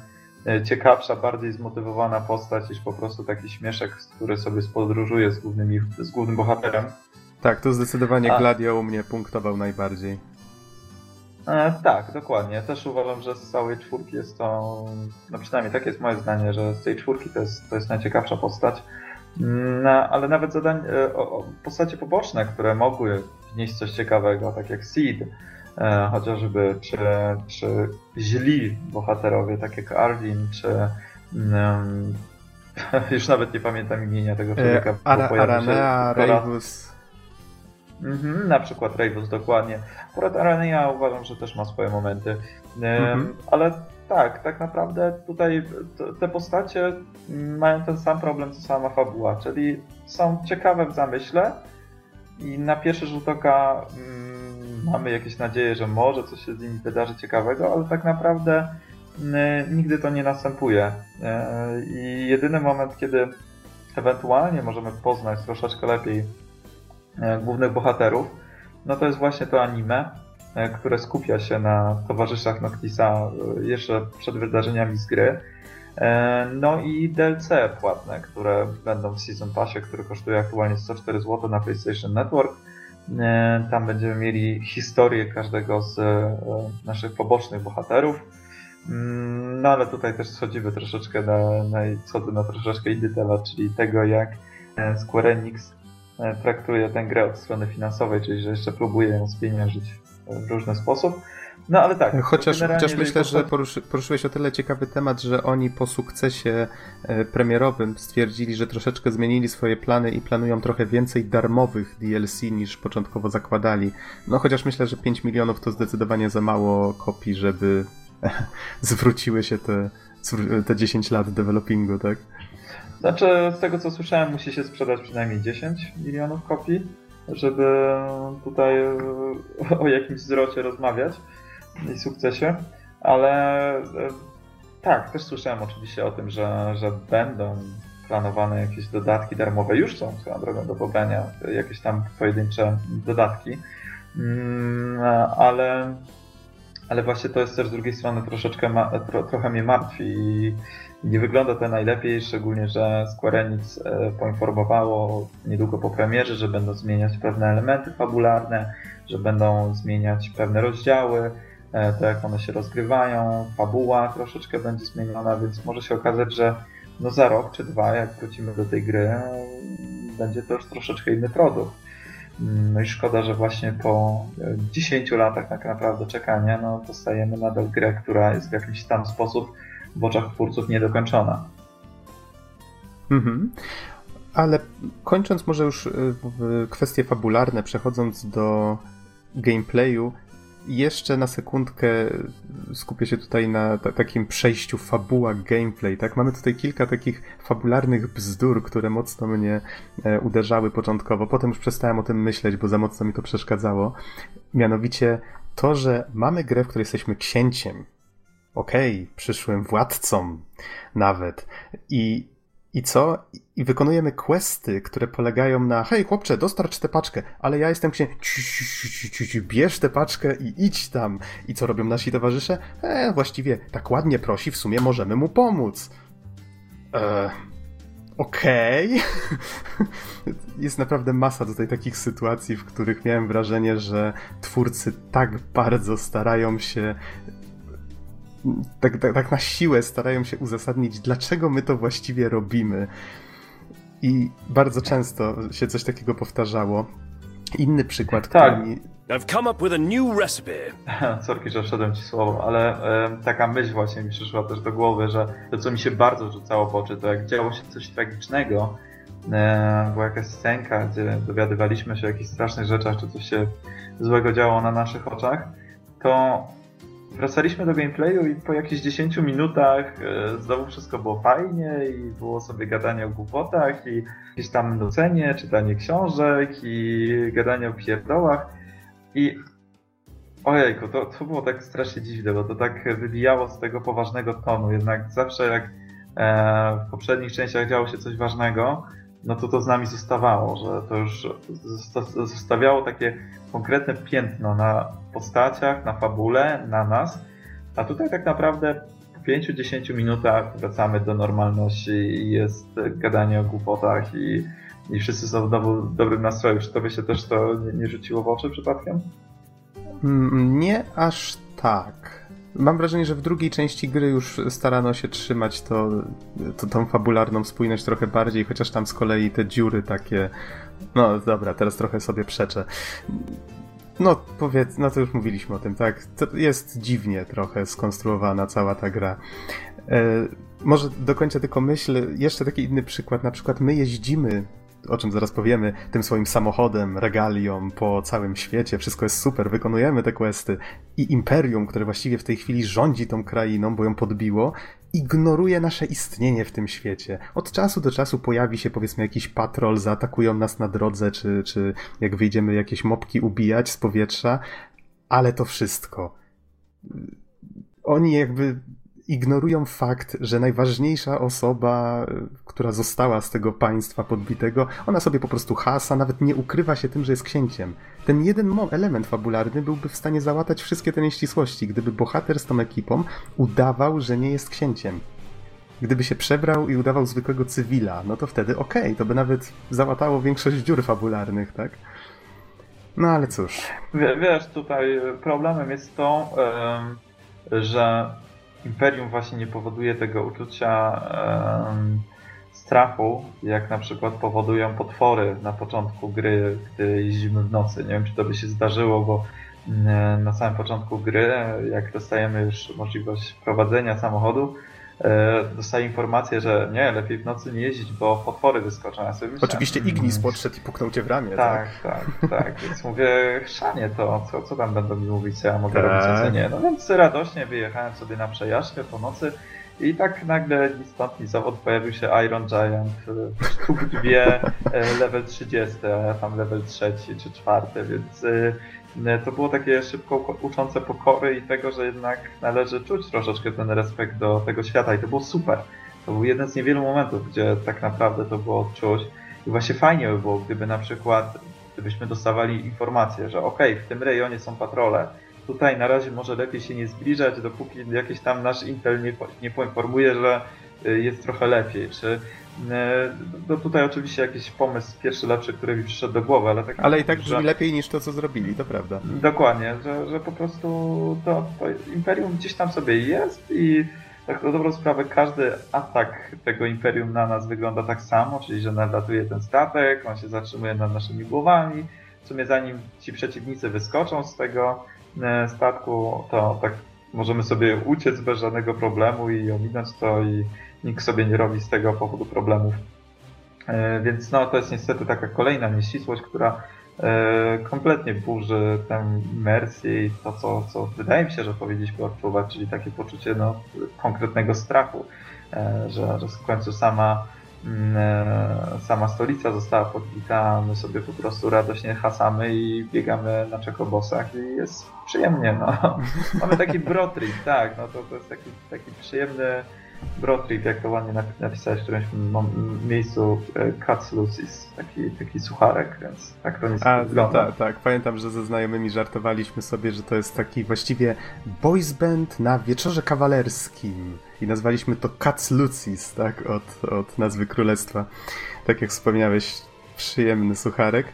ciekawsza, bardziej zmotywowana postać niż po prostu taki śmieszek, który sobie spodróżuje z, głównymi, z głównym bohaterem. Tak, to zdecydowanie A... Gladio u mnie punktował najbardziej. E, tak, dokładnie. Też uważam, że z całej czwórki jest to, no przynajmniej takie jest moje zdanie, że z tej czwórki to jest, to jest najciekawsza postać. No, ale nawet zadań, e, o, o, postacie poboczne, które mogły wnieść coś ciekawego, tak jak Seed, e, chociażby, czy, czy źli bohaterowie, tak jak Arvin, czy um, [laughs] już nawet nie pamiętam imienia tego człowieka. E, Ara, Aranea. Mhm, na przykład Ravens dokładnie. Akurat Arania uważam, że też ma swoje momenty. Mhm. Ale tak, tak naprawdę tutaj te postacie mają ten sam problem co sama fabuła, czyli są ciekawe w zamyśle i na pierwszy rzut oka mm, mamy jakieś nadzieje, że może coś się z nimi wydarzy ciekawego, ale tak naprawdę mm, nigdy to nie następuje. E, I jedyny moment, kiedy ewentualnie możemy poznać troszeczkę lepiej E, głównych bohaterów, no to jest właśnie to anime, e, które skupia się na towarzyszach Noctisa e, jeszcze przed wydarzeniami z gry. No i DLC płatne, które będą w Season Passie, który kosztuje aktualnie 104 zł na PlayStation Network. Tam będziemy mieli historię każdego z naszych pobocznych bohaterów. Mm, no ale tutaj też schodzimy troszeczkę na, na, schodzę na troszeczkę inny temat, czyli tego jak Square Enix E, traktuje tę grę od strony finansowej, czyli że jeszcze próbuje ją spieniężyć w różny sposób. No ale tak. Chociaż, chociaż myślę, że poruszy, poruszyłeś o tyle ciekawy temat, że oni po sukcesie e, premierowym stwierdzili, że troszeczkę zmienili swoje plany i planują trochę więcej darmowych DLC niż początkowo zakładali. No chociaż myślę, że 5 milionów to zdecydowanie za mało kopii, żeby [laughs] zwróciły się te, te 10 lat developingu, tak? Znaczy, z tego co słyszałem, musi się sprzedać przynajmniej 10 milionów kopii, żeby tutaj o jakimś zwrocie rozmawiać i sukcesie. Ale e, tak, też słyszałem oczywiście o tym, że, że będą planowane jakieś dodatki darmowe. Już są swoją drogą do pobrania jakieś tam pojedyncze dodatki. Mm, ale ale właśnie to jest też z drugiej strony troszeczkę tro, trochę mnie martwi nie wygląda to najlepiej, szczególnie, że Square Enix e, poinformowało niedługo po premierze, że będą zmieniać pewne elementy fabularne, że będą zmieniać pewne rozdziały, e, to jak one się rozgrywają, fabuła troszeczkę będzie zmieniona, więc może się okazać, że no za rok czy dwa, jak wrócimy do tej gry, będzie to już troszeczkę inny produkt. No i szkoda, że właśnie po 10 latach tak naprawdę czekania, no dostajemy nadal grę, która jest w jakiś tam sposób w oczach twórców niedokończona. Mhm. Ale kończąc może już y, kwestie fabularne, przechodząc do gameplayu, jeszcze na sekundkę skupię się tutaj na takim przejściu fabuła gameplay, tak? Mamy tutaj kilka takich fabularnych bzdur, które mocno mnie e, uderzały początkowo. Potem już przestałem o tym myśleć, bo za mocno mi to przeszkadzało. Mianowicie to, że mamy grę, w której jesteśmy księciem. Okej, okay, przyszłym władcą nawet. I i co? I wykonujemy questy, które polegają na hej chłopcze, dostarcz tę paczkę, ale ja jestem księciem, bierz tę paczkę i idź tam. I co robią nasi towarzysze? E, właściwie tak ładnie prosi, w sumie możemy mu pomóc. E, Okej. Okay. [laughs] Jest naprawdę masa tutaj takich sytuacji, w których miałem wrażenie, że twórcy tak bardzo starają się tak, tak, tak na siłę starają się uzasadnić, dlaczego my to właściwie robimy. I bardzo często się coś takiego powtarzało. Inny przykład, tak. który mi... I've come up with a new recipe. [laughs] Sorki, że wszedłem ci słowo, ale e, taka myśl właśnie mi przyszła też do głowy, że to, co mi się bardzo rzucało w oczy, to jak działo się coś tragicznego, e, była jakaś scenka, gdzie dowiadywaliśmy się o jakichś strasznych rzeczach, czy coś się złego działo na naszych oczach, to wracaliśmy do gameplayu i po jakichś 10 minutach e, znowu wszystko było fajnie i było sobie gadanie o głupotach i jakieś tam nucenie, czytanie książek i gadanie o pierdołach. I ojejku, to, to było tak strasznie dziwne, bo to tak wybijało z tego poważnego tonu, jednak zawsze jak e, w poprzednich częściach działo się coś ważnego, no to to z nami zostawało, że to już zostawiało takie konkretne piętno na postaciach, na fabule, na nas. A tutaj tak naprawdę po 5-10 minutach wracamy do normalności i jest gadanie o głupotach i, i wszyscy są w dobrym nastroju. Czy tobie się też to nie, nie rzuciło w oczy przypadkiem? Mm, nie aż tak. Mam wrażenie, że w drugiej części gry już starano się trzymać to, to, tą fabularną spójność trochę bardziej, chociaż tam z kolei te dziury takie. No dobra, teraz trochę sobie przeczę. No powiedz, no to już mówiliśmy o tym, tak? To jest dziwnie trochę skonstruowana cała ta gra. E, może dokończę tylko myśl, jeszcze taki inny przykład, na przykład my jeździmy o czym zaraz powiemy, tym swoim samochodem, regalią po całym świecie. Wszystko jest super, wykonujemy te questy. I Imperium, które właściwie w tej chwili rządzi tą krainą, bo ją podbiło, ignoruje nasze istnienie w tym świecie. Od czasu do czasu pojawi się powiedzmy jakiś patrol, zaatakują nas na drodze, czy, czy jak wyjdziemy jakieś mopki ubijać z powietrza, ale to wszystko. Oni jakby ignorują fakt, że najważniejsza osoba, która została z tego państwa podbitego, ona sobie po prostu hasa, nawet nie ukrywa się tym, że jest księciem. Ten jeden element fabularny byłby w stanie załatać wszystkie te nieścisłości, gdyby bohater z tą ekipą udawał, że nie jest księciem. Gdyby się przebrał i udawał zwykłego cywila, no to wtedy okej, okay, to by nawet załatało większość dziur fabularnych, tak? No ale cóż. W, wiesz, tutaj problemem jest to, yy, że Imperium właśnie nie powoduje tego uczucia strachu, jak na przykład powodują potwory na początku gry, gdy jeździmy w nocy. Nie wiem, czy to by się zdarzyło, bo mm, na samym początku gry, jak dostajemy już możliwość prowadzenia samochodu, E, dostaje informację, że nie, lepiej w nocy nie jeździć, bo potwory wyskoczą. Ja sobie Oczywiście Ignis podszedł i puknął cię w ramię. Tak, tak, tak. tak. Więc mówię, chrzanie to, co, co tam będą mi mówić, co ja mogę tak. robić, co nie. No więc radośnie wyjechałem sobie na przejażdżkę po nocy i tak nagle ni stąd, ni zawód pojawił się Iron Giant, sztuk dwie, e, level 30, a ja tam level trzeci czy czwarty, więc e, to było takie szybko uczące pokory i tego, że jednak należy czuć troszeczkę ten respekt do tego świata i to było super. To był jeden z niewielu momentów, gdzie tak naprawdę to było czuć i właśnie fajnie by było, gdyby na przykład, gdybyśmy dostawali informację, że ok, w tym rejonie są patrole tutaj na razie może lepiej się nie zbliżać, dopóki jakiś tam nasz Intel nie, nie poinformuje, że jest trochę lepiej, czy no tutaj oczywiście jakiś pomysł pierwszy lepszy, który mi przyszedł do głowy, ale tak. Ale i tak brzmi że... lepiej niż to, co zrobili, to prawda. Dokładnie, że, że po prostu to, to imperium gdzieś tam sobie jest i tak na dobrą sprawę każdy atak tego imperium na nas wygląda tak samo, czyli że nadlatuje ten statek, on się zatrzymuje nad naszymi głowami. W sumie zanim ci przeciwnicy wyskoczą z tego e, statku, to tak możemy sobie uciec bez żadnego problemu i ominąć to i nikt sobie nie robi z tego powodu problemów. E, więc no, to jest niestety taka kolejna nieścisłość, która e, kompletnie burzy tę imersję i to, co, co wydaje mi się, że powinniśmy odczuwać, czyli takie poczucie no, konkretnego strachu, e, że, że w końcu sama mm, sama stolica została podbita, my sobie po prostu radośnie hasamy i biegamy na czekobosach i jest przyjemnie, no. [laughs] Mamy taki brotrip, tak, no to, to jest taki, taki przyjemny Brotrip, jak to ładnie napisałeś w którymś miejscu, e, Cats Lucis, taki, taki sucharek, więc tak to nic A, no, tak, tak. Pamiętam, że ze znajomymi żartowaliśmy sobie, że to jest taki właściwie boys band na wieczorze kawalerskim i nazwaliśmy to Cats Lucis, tak, od, od nazwy królestwa. Tak jak wspomniałeś, przyjemny sucharek.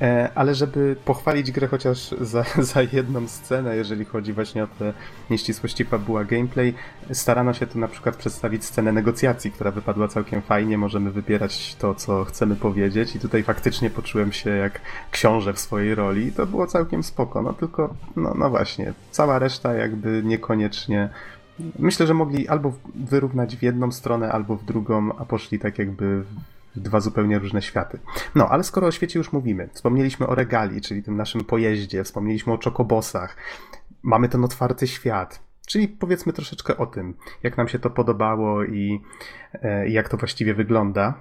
E, ale żeby pochwalić grę chociaż za, [laughs] za jedną scenę, jeżeli chodzi właśnie o te nieścisłości fabuła gameplay, starano się tu na przykład przedstawić scenę negocjacji, która wypadła całkiem fajnie, możemy wybierać to, co chcemy powiedzieć. I tutaj faktycznie poczułem się jak książę w swojej roli. To było całkiem spoko, no tylko, no, no właśnie, cała reszta jakby niekoniecznie Myślę, że mogli albo wyrównać w jedną stronę, albo w drugą, a poszli tak jakby dwa zupełnie różne światy. No, ale skoro o świecie już mówimy, wspomnieliśmy o regali, czyli tym naszym pojeździe, wspomnieliśmy o czokobosach, mamy ten otwarty świat, czyli powiedzmy troszeczkę o tym, jak nam się to podobało i, e, jak to właściwie wygląda.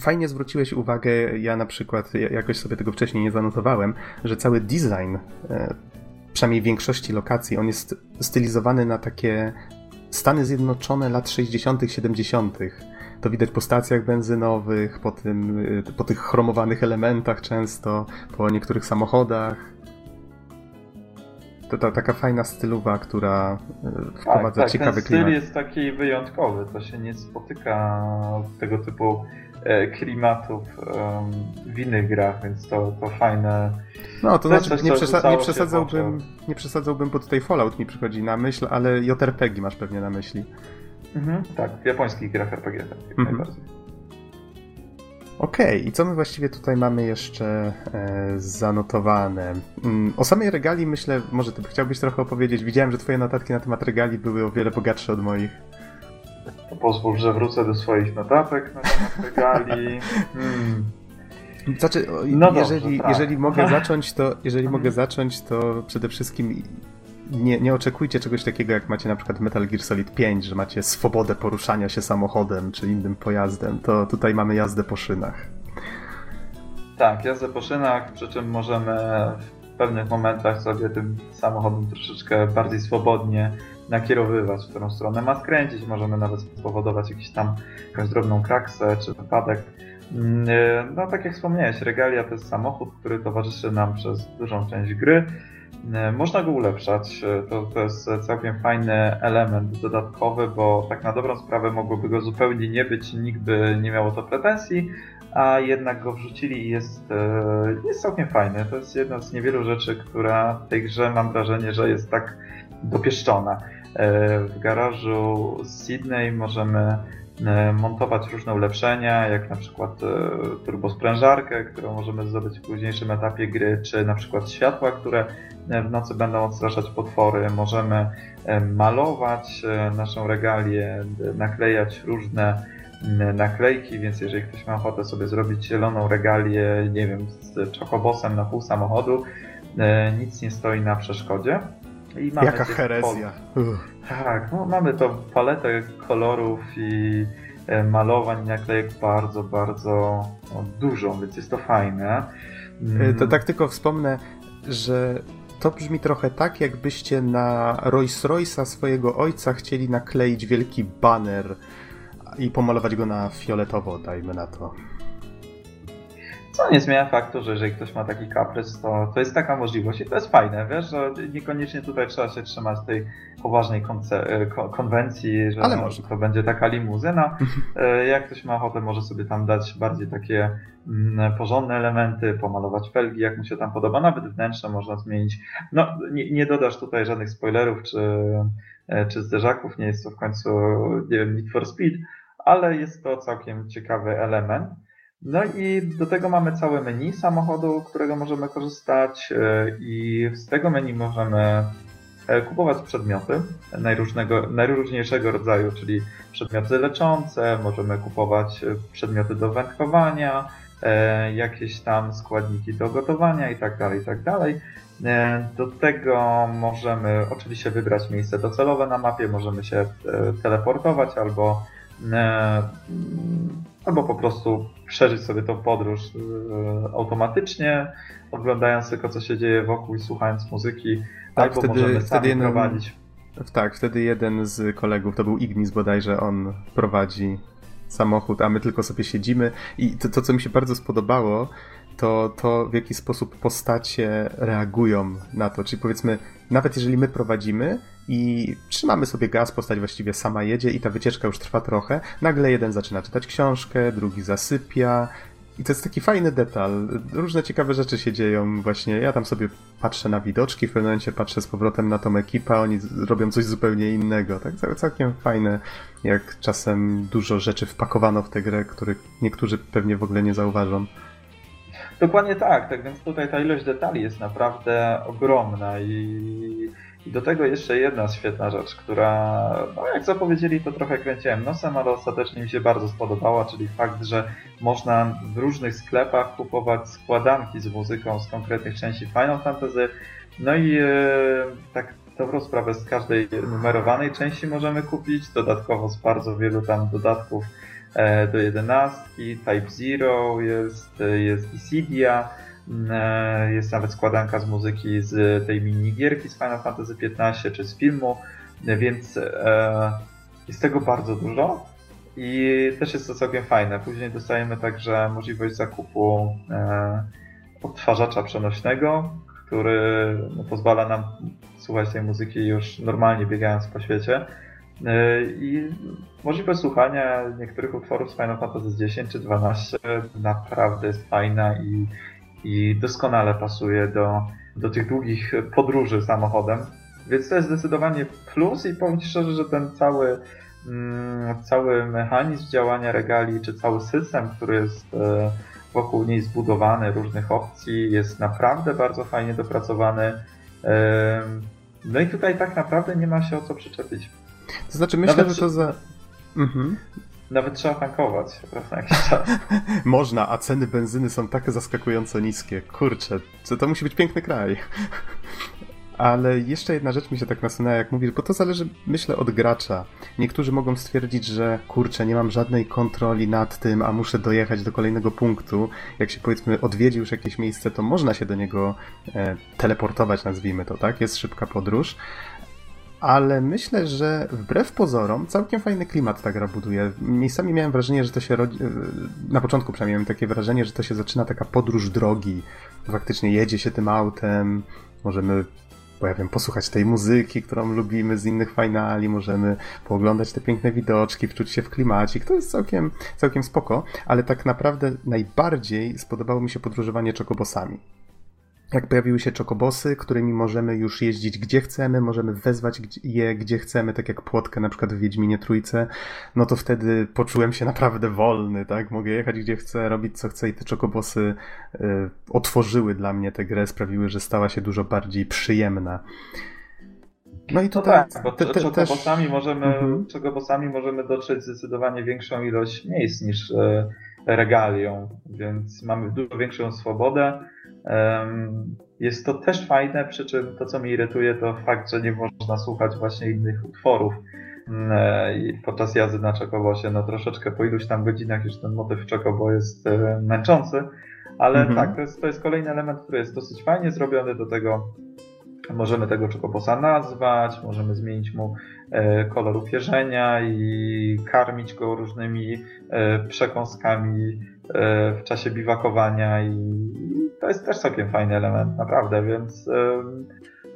Fajnie zwróciłeś uwagę, ja na przykład jakoś sobie tego wcześniej nie zanotowałem, że cały design, e, przynajmniej większości lokacji, on jest stylizowany na takie Stany Zjednoczone lat 60., 70. To widać po stacjach benzynowych, po, tym, y, po tych chromowanych elementach często, po niektórych samochodach. To, to taka fajna stylowa, która y, wprowadza tak, tak, ciekawy ten klimat. styl jest taki wyjątkowy, to się nie spotyka tego typu e, klimatów w innych grach, więc to, to fajne. No, to znaczy, coś, nie, przesa nie, przesadzałbym, nie przesadzałbym, bo tutaj Fallout mi przychodzi na myśl, ale JRPG masz pewnie na myśli. Mhm, tak, w japońskich grach RPG, tak, jak mhm. najbardziej. Okej, okay, i co my właściwie tutaj mamy jeszcze e, zanotowane? Mm, o samej regali myślę, może ty chciałbyś trochę opowiedzieć. Widziałem, że twoje notatki na temat regali były o wiele bogatsze od moich. To pozwól, że wrócę do swoich notatek na temat [laughs] regali. Hmm. Znaczy, no jeżeli, dobrze, tak. jeżeli mogę [laughs] zacząć, to jeżeli mogę zacząć, to przede wszystkim nie, nie oczekujcie czegoś takiego, jak macie na przykład Metal Gear Solid 5, że macie swobodę poruszania się samochodem czy innym pojazdem. To tutaj mamy jazdę po szynach. Tak, jazdę po szynach, przy czym możemy w pewnych momentach sobie tym samochodem troszeczkę bardziej swobodnie nakierowywać, w którą stronę ma skręcić. Możemy nawet spowodować jakiś tam, jakąś drobną kraksę czy wypadek. Mm, no tak jak wspomniałeś, Regalia to jest samochód, który towarzyszy nam przez dużą część gry. E, można go ulepszać. E, to, to jest całkiem fajny element dodatkowy, bo tak na dobrą sprawę mogłoby go zupełnie nie być, nikt by nie miał o to pretensji, a jednak go wrzucili i jest, e, jest całkiem fajny. To jest jedna z niewielu rzeczy, która w tej grze mam wrażenie, że jest tak dopieszczona. W garażu Sydney możemy montować różne ulepszenia, jak na przykład turbosprężarkę, którą możemy zdobyć w późniejszym etapie gry, czy na przykład światła, które w nocy będą odstraszać potwory. Możemy malować e, naszą regalię, naklejać różne naklejki, więc jeżeli ktoś ma ochotę sobie zrobić zieloną regalię, nie wiem, z czokobosem na pół samochodu, e, nic nie stoi na przeszkodzie. I mamy Jaka herezja. Tak, no, mamy to paletę kolorów i e, malowań, naklejek bardzo, bardzo no, dużą, więc jest to fajne. To tak tylko wspomnę, że to brzmi trochę tak, jakbyście na Rolls Royce'a swojego ojca chcieli nakleić wielki banner i pomalować go na fioletowo, dajmy na to. Co nie zmienia faktu, że jeżeli ktoś ma taki kaprys, to, to jest taka możliwość i to jest fajne, wiesz, że niekoniecznie tutaj trzeba się trzymać tej poważnej konce- konwencji, że Ale może. to będzie taka limuzyna. [laughs] E, jak ktoś ma ochotę, może sobie tam dać bardziej takie mm, porządne elementy, pomalować felgi, jak mu się tam podoba, nawet wnętrze można zmienić. No, nie, nie dodasz tutaj żadnych spoilerów czy, e, czy zderzaków, nie jest to w końcu, nie wiem, Need for Speed, ale jest to całkiem ciekawy element. No i do tego mamy całe menu samochodu, którego możemy korzystać e, i z tego menu możemy e, kupować przedmioty najróżnego, najróżniejszego rodzaju, czyli przedmioty leczące, możemy kupować e, przedmioty do wędkowania, jakieś tam składniki do gotowania itd., tak itd. Tak do tego możemy oczywiście wybrać miejsce docelowe na mapie, możemy się teleportować albo albo po prostu przeżyć sobie tą podróż e, automatycznie, oglądając tylko co się dzieje wokół i słuchając muzyki, tak, albo wtedy, możemy wtedy jeden, prowadzić. Tak, wtedy jeden z kolegów, to był Ignis bodajże, on prowadzi samochód, a my tylko sobie siedzimy i to, to co mi się bardzo spodobało, to to w jaki sposób postacie reagują na to, czyli powiedzmy, nawet jeżeli my prowadzimy, i trzymamy sobie gaz, postać właściwie sama jedzie i ta wycieczka już trwa trochę. Nagle jeden zaczyna czytać książkę, drugi zasypia. I to jest taki fajny detal. Różne ciekawe rzeczy się dzieją właśnie. Ja tam sobie patrzę na widoczki, w pewnym momencie patrzę z powrotem na tą ekipę, oni robią coś zupełnie innego. Tak całkiem fajne, jak czasem dużo rzeczy wpakowano w tę grę, których niektórzy pewnie w ogóle nie zauważą. Dokładnie tak, tak więc tutaj ta ilość detali jest naprawdę ogromna i i do tego jeszcze jedna świetna rzecz, która, no jak zapowiedzieli, to trochę kręciłem nosem, ale ostatecznie mi się bardzo spodobała, czyli fakt, że można w różnych sklepach kupować składanki z muzyką z konkretnych części Final Fantasy. No i e, tak dobrą sprawę z każdej numerowanej części możemy kupić, dodatkowo z bardzo wielu tam dodatków e, do 11, Type Zero jest, jest Dissidia, E, jest nawet składanka z muzyki z tej minigierki z Final Fantasy XV czy z filmu, więc e, jest tego bardzo dużo i też jest to całkiem fajne. Później dostajemy także możliwość zakupu e, odtwarzacza przenośnego, który no, pozwala nam słuchać tej muzyki już normalnie biegając po świecie. I możliwość słuchania niektórych utworów z Final Fantasy X czy XII naprawdę jest fajna i i doskonale pasuje do, do tych długich podróży samochodem. Więc to jest zdecydowanie plus i powiem Ci szczerze, że ten cały, mm, cały mechanizm działania regali, czy cały system, który jest e, wokół niej zbudowany, różnych opcji, jest naprawdę bardzo fajnie dopracowany. E, no i tutaj tak naprawdę nie ma się o co przyczepić. To znaczy myślę, Nawet... że to za... Mhm. Nawet trzeba tankować na jakiś czas. [laughs] Można, a ceny benzyny są tak zaskakująco niskie. Kurczę, to, to musi być piękny kraj. [laughs] Ale jeszcze jedna rzecz mi się tak nasunęła, jak mówisz, bo to zależy, myślę, od gracza. Niektórzy mogą stwierdzić, że kurczę, nie mam żadnej kontroli nad tym, a muszę dojechać do kolejnego punktu. Jak się powiedzmy odwiedzi już jakieś miejsce, to można się do niego e, teleportować, nazwijmy to, tak? Jest szybka podróż ale myślę, że wbrew pozorom całkiem fajny klimat ta gra buduje. Miejscami miałem wrażenie, że to się rodzi... na początku przynajmniej miałem takie wrażenie, że to się zaczyna taka podróż drogi. Faktycznie jedzie się tym autem, możemy bo ja wiem, posłuchać tej muzyki, którą lubimy z innych finali, możemy pooglądać te piękne widoczki, wczuć się w klimacik, to jest całkiem, całkiem spoko, ale tak naprawdę najbardziej spodobało mi się podróżowanie czokobosami jak pojawiły się czokobosy, którymi możemy już jeździć gdzie chcemy, możemy wezwać je gdzie chcemy, tak jak płotkę na przykład w Wiedźminie Trójce, no to wtedy poczułem się naprawdę wolny, tak? Mogę jechać gdzie chcę, robić co chcę i te czokobosy y, otworzyły dla mnie tę grę, sprawiły, że stała się dużo bardziej przyjemna. No i tutaj no tak, bo te, te, też... możemy, mhm. czokobosami możemy dotrzeć zdecydowanie większą ilość miejsc niż e, regalią, więc mamy dużo większą swobodę jest to też fajne, przy czym to, co mnie irytuje, to fakt, że nie można słuchać właśnie innych utworów mm, e, podczas jazdy na Czekobosie. No troszeczkę po iluś tam godzinach już ten motyw Czekobo jest e, męczący, ale mhm. tak, to jest, to jest kolejny element, który jest dosyć fajnie zrobiony. Do tego możemy tego Czekobosa nazwać, możemy zmienić mu e, kolor upierzenia i karmić go różnymi przekąskami w czasie biwakowania i to jest też całkiem fajny element, naprawdę, więc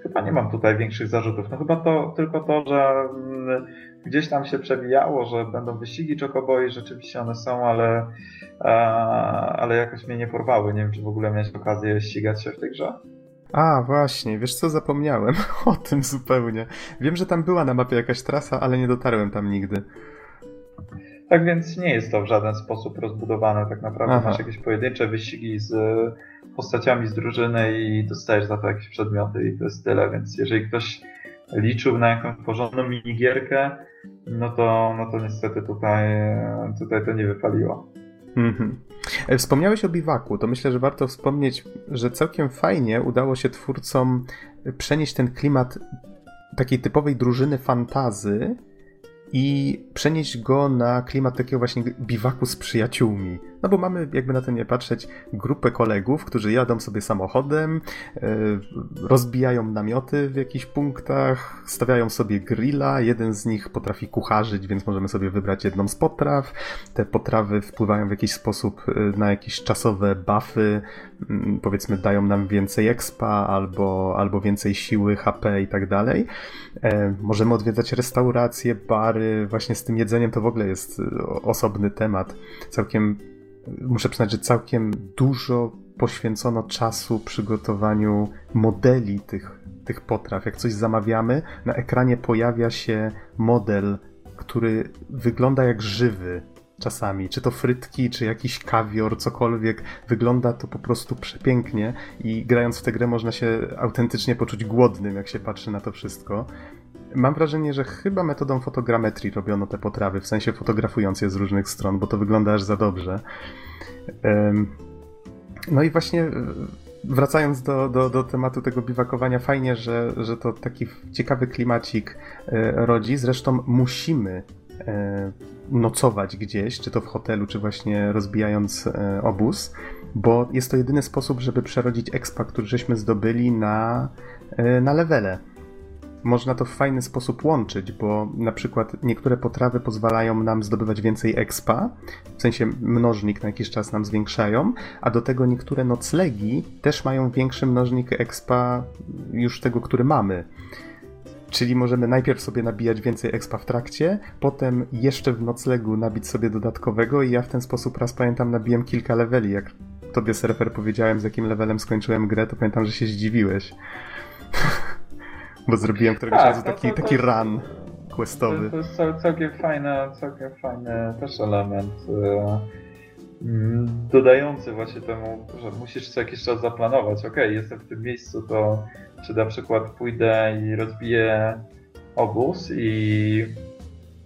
chyba nie mam tutaj większych zarzutów. No chyba to tylko to, że mm, gdzieś tam się przewijało, że będą wyścigi czokoboi, rzeczywiście one są, ale, ale jakoś mnie nie porwały. Nie wiem, czy w ogóle miałeś okazję ścigać się w tej grze. A, właśnie, wiesz co, zapomniałem [laughs] o tym zupełnie. Wiem, że tam była na mapie jakaś trasa, ale nie dotarłem tam nigdy. Tak więc nie jest to w żaden sposób rozbudowane. Tak naprawdę Aha. masz jakieś pojedyncze wyścigi z postaciami z drużyny i dostajesz za to jakieś przedmioty i to jest tyle. Więc jeżeli ktoś liczył na jakąś porządną minigierkę, no to, no to niestety tutaj, tutaj to nie wypaliło. Mhm. E, wspomniałeś o biwaku, to myślę, że warto wspomnieć, że całkiem fajnie udało się twórcom przenieść ten klimat takiej typowej drużyny fantazy i przenieść go na klimat takiego właśnie biwaku z przyjaciółmi. No bo mamy, jakby na to nie patrzeć, grupę kolegów, którzy jadą sobie samochodem, e, rozbijają namioty w jakichś punktach, stawiają sobie grilla, jeden z nich potrafi kucharzyć, więc możemy sobie wybrać jedną z potraw. Te potrawy wpływają w jakiś sposób e, na jakieś czasowe buffy, mm, powiedzmy dają nam więcej expa albo, albo więcej siły, HP i tak dalej. E, możemy odwiedzać restauracje, bary, właśnie z tym jedzeniem to w ogóle jest osobny temat. Całkiem muszę przyznać, że całkiem dużo poświęcono czasu przygotowaniu modeli tych, tych potraw. Jak coś zamawiamy, na ekranie pojawia się model, który wygląda jak żywy czasami. Czy to frytki, czy jakiś kawior, cokolwiek. Wygląda to po prostu przepięknie i grając w tę grę można się autentycznie poczuć głodnym, jak się patrzy na to wszystko. Mam wrażenie, że chyba metodą fotogrametrii robiono te potrawy, w sensie fotografując je z różnych stron, bo to wygląda aż za dobrze. No i właśnie e, wracając do, do, do tematu tego biwakowania, fajnie, że, że to taki ciekawy klimacik e, rodzi. Zresztą musimy nocować gdzieś, czy to w hotelu, czy właśnie rozbijając obóz, bo jest to jedyny sposób, żeby przerodzić expa, który żeśmy zdobyli na, na levele można to w fajny sposób łączyć, bo na przykład niektóre potrawy pozwalają nam zdobywać więcej expa, w sensie mnożnik na jakiś czas nam zwiększają, a do tego niektóre noclegi też mają większy mnożnik expa już tego, który mamy. Czyli możemy najpierw sobie nabijać więcej expa w trakcie, potem jeszcze w noclegu nabić sobie dodatkowego i ja w ten sposób raz pamiętam nabiłem kilka leveli. Jak tobie surfer powiedziałem z jakim levelem skończyłem grę, to pamiętam, że się zdziwiłeś. [laughs] Bo zrobiłem któregoś tak, razu no taki, to, to, taki run questowy. To, jest całkiem fajny, całkiem fajny też element e, mm, dodający właśnie temu, że musisz co jakiś czas zaplanować. Ok, jestem w tym miejscu, to czy na przykład pójdę i rozbiję obóz i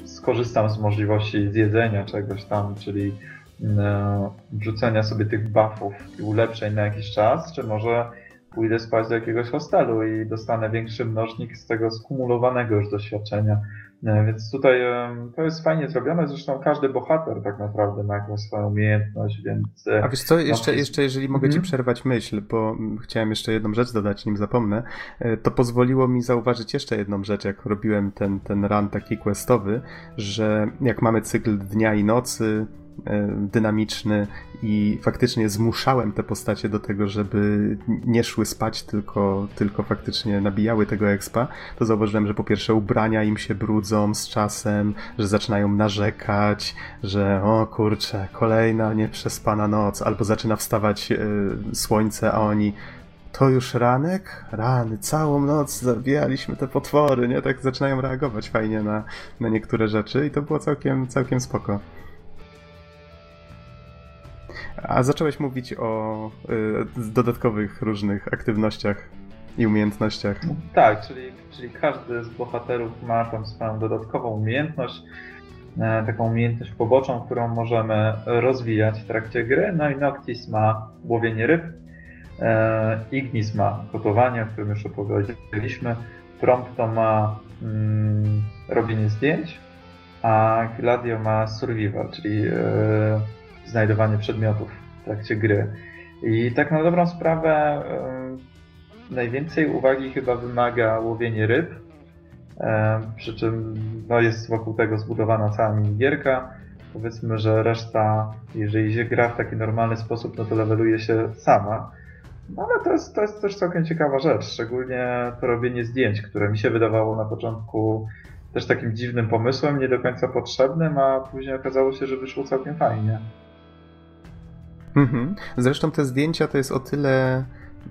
skorzystam z możliwości zjedzenia czegoś tam, czyli mm, wrzucenia sobie tych buffów i ulepszeń na jakiś czas, czy może pójdę spać do jakiegoś hostelu i dostanę większy mnożnik z tego skumulowanego już doświadczenia. E, więc tutaj to jest fajnie zrobione, zresztą każdy bohater tak naprawdę ma jakąś swoją umiejętność, więc... E, A wiesz co, jeszcze, jeszcze jeżeli mogę ci mhm. przerwać myśl, bo chciałem jeszcze jedną rzecz dodać, nim zapomnę, e, to pozwoliło mi zauważyć jeszcze jedną rzecz, jak robiłem ten, ten run taki questowy, że jak mamy cykl dnia i nocy, E, dynamiczny i faktycznie zmuszałem te postacie do tego, żeby nie szły spać, tylko, tylko faktycznie nabijały tego expa, to zauważyłem, że po pierwsze ubrania im się brudzą z czasem, że zaczynają narzekać, że o kurczę, kolejna nieprzespana noc, albo zaczyna wstawać e, słońce, a oni to już ranek? Rany, całą noc zabijaliśmy te potwory, nie? Tak zaczynają reagować fajnie na, na niektóre rzeczy i to było całkiem, całkiem spoko. A zacząłeś mówić o y, dodatkowych różnych aktywnościach i umiejętnościach. Tak, czyli, czyli każdy z bohaterów ma tam swoją dodatkową umiejętność, e, taką umiejętność poboczną, którą możemy rozwijać w trakcie gry. No i Noctis ma łowienie ryb, e, Ignis ma gotowanie, o którym już opowiedzieliśmy, Prompto ma mm, robienie zdjęć, a Gladio ma survival, czyli e, znajdowanie przedmiotów w trakcie gry. I tak na dobrą sprawę najwięcej uwagi chyba wymaga łowienie ryb, przy czym no, jest wokół tego zbudowana cała minigierka. powiedzmy, że reszta, jeżeli się gra w taki normalny sposób, no to leveluje się sama. No ale to jest, to jest też całkiem ciekawa rzecz, szczególnie to robienie zdjęć, które mi się wydawało na początku też takim dziwnym pomysłem, nie do końca potrzebnym, a później okazało się, że wyszło całkiem fajnie. Mhm. Zresztą te zdjęcia to jest o tyle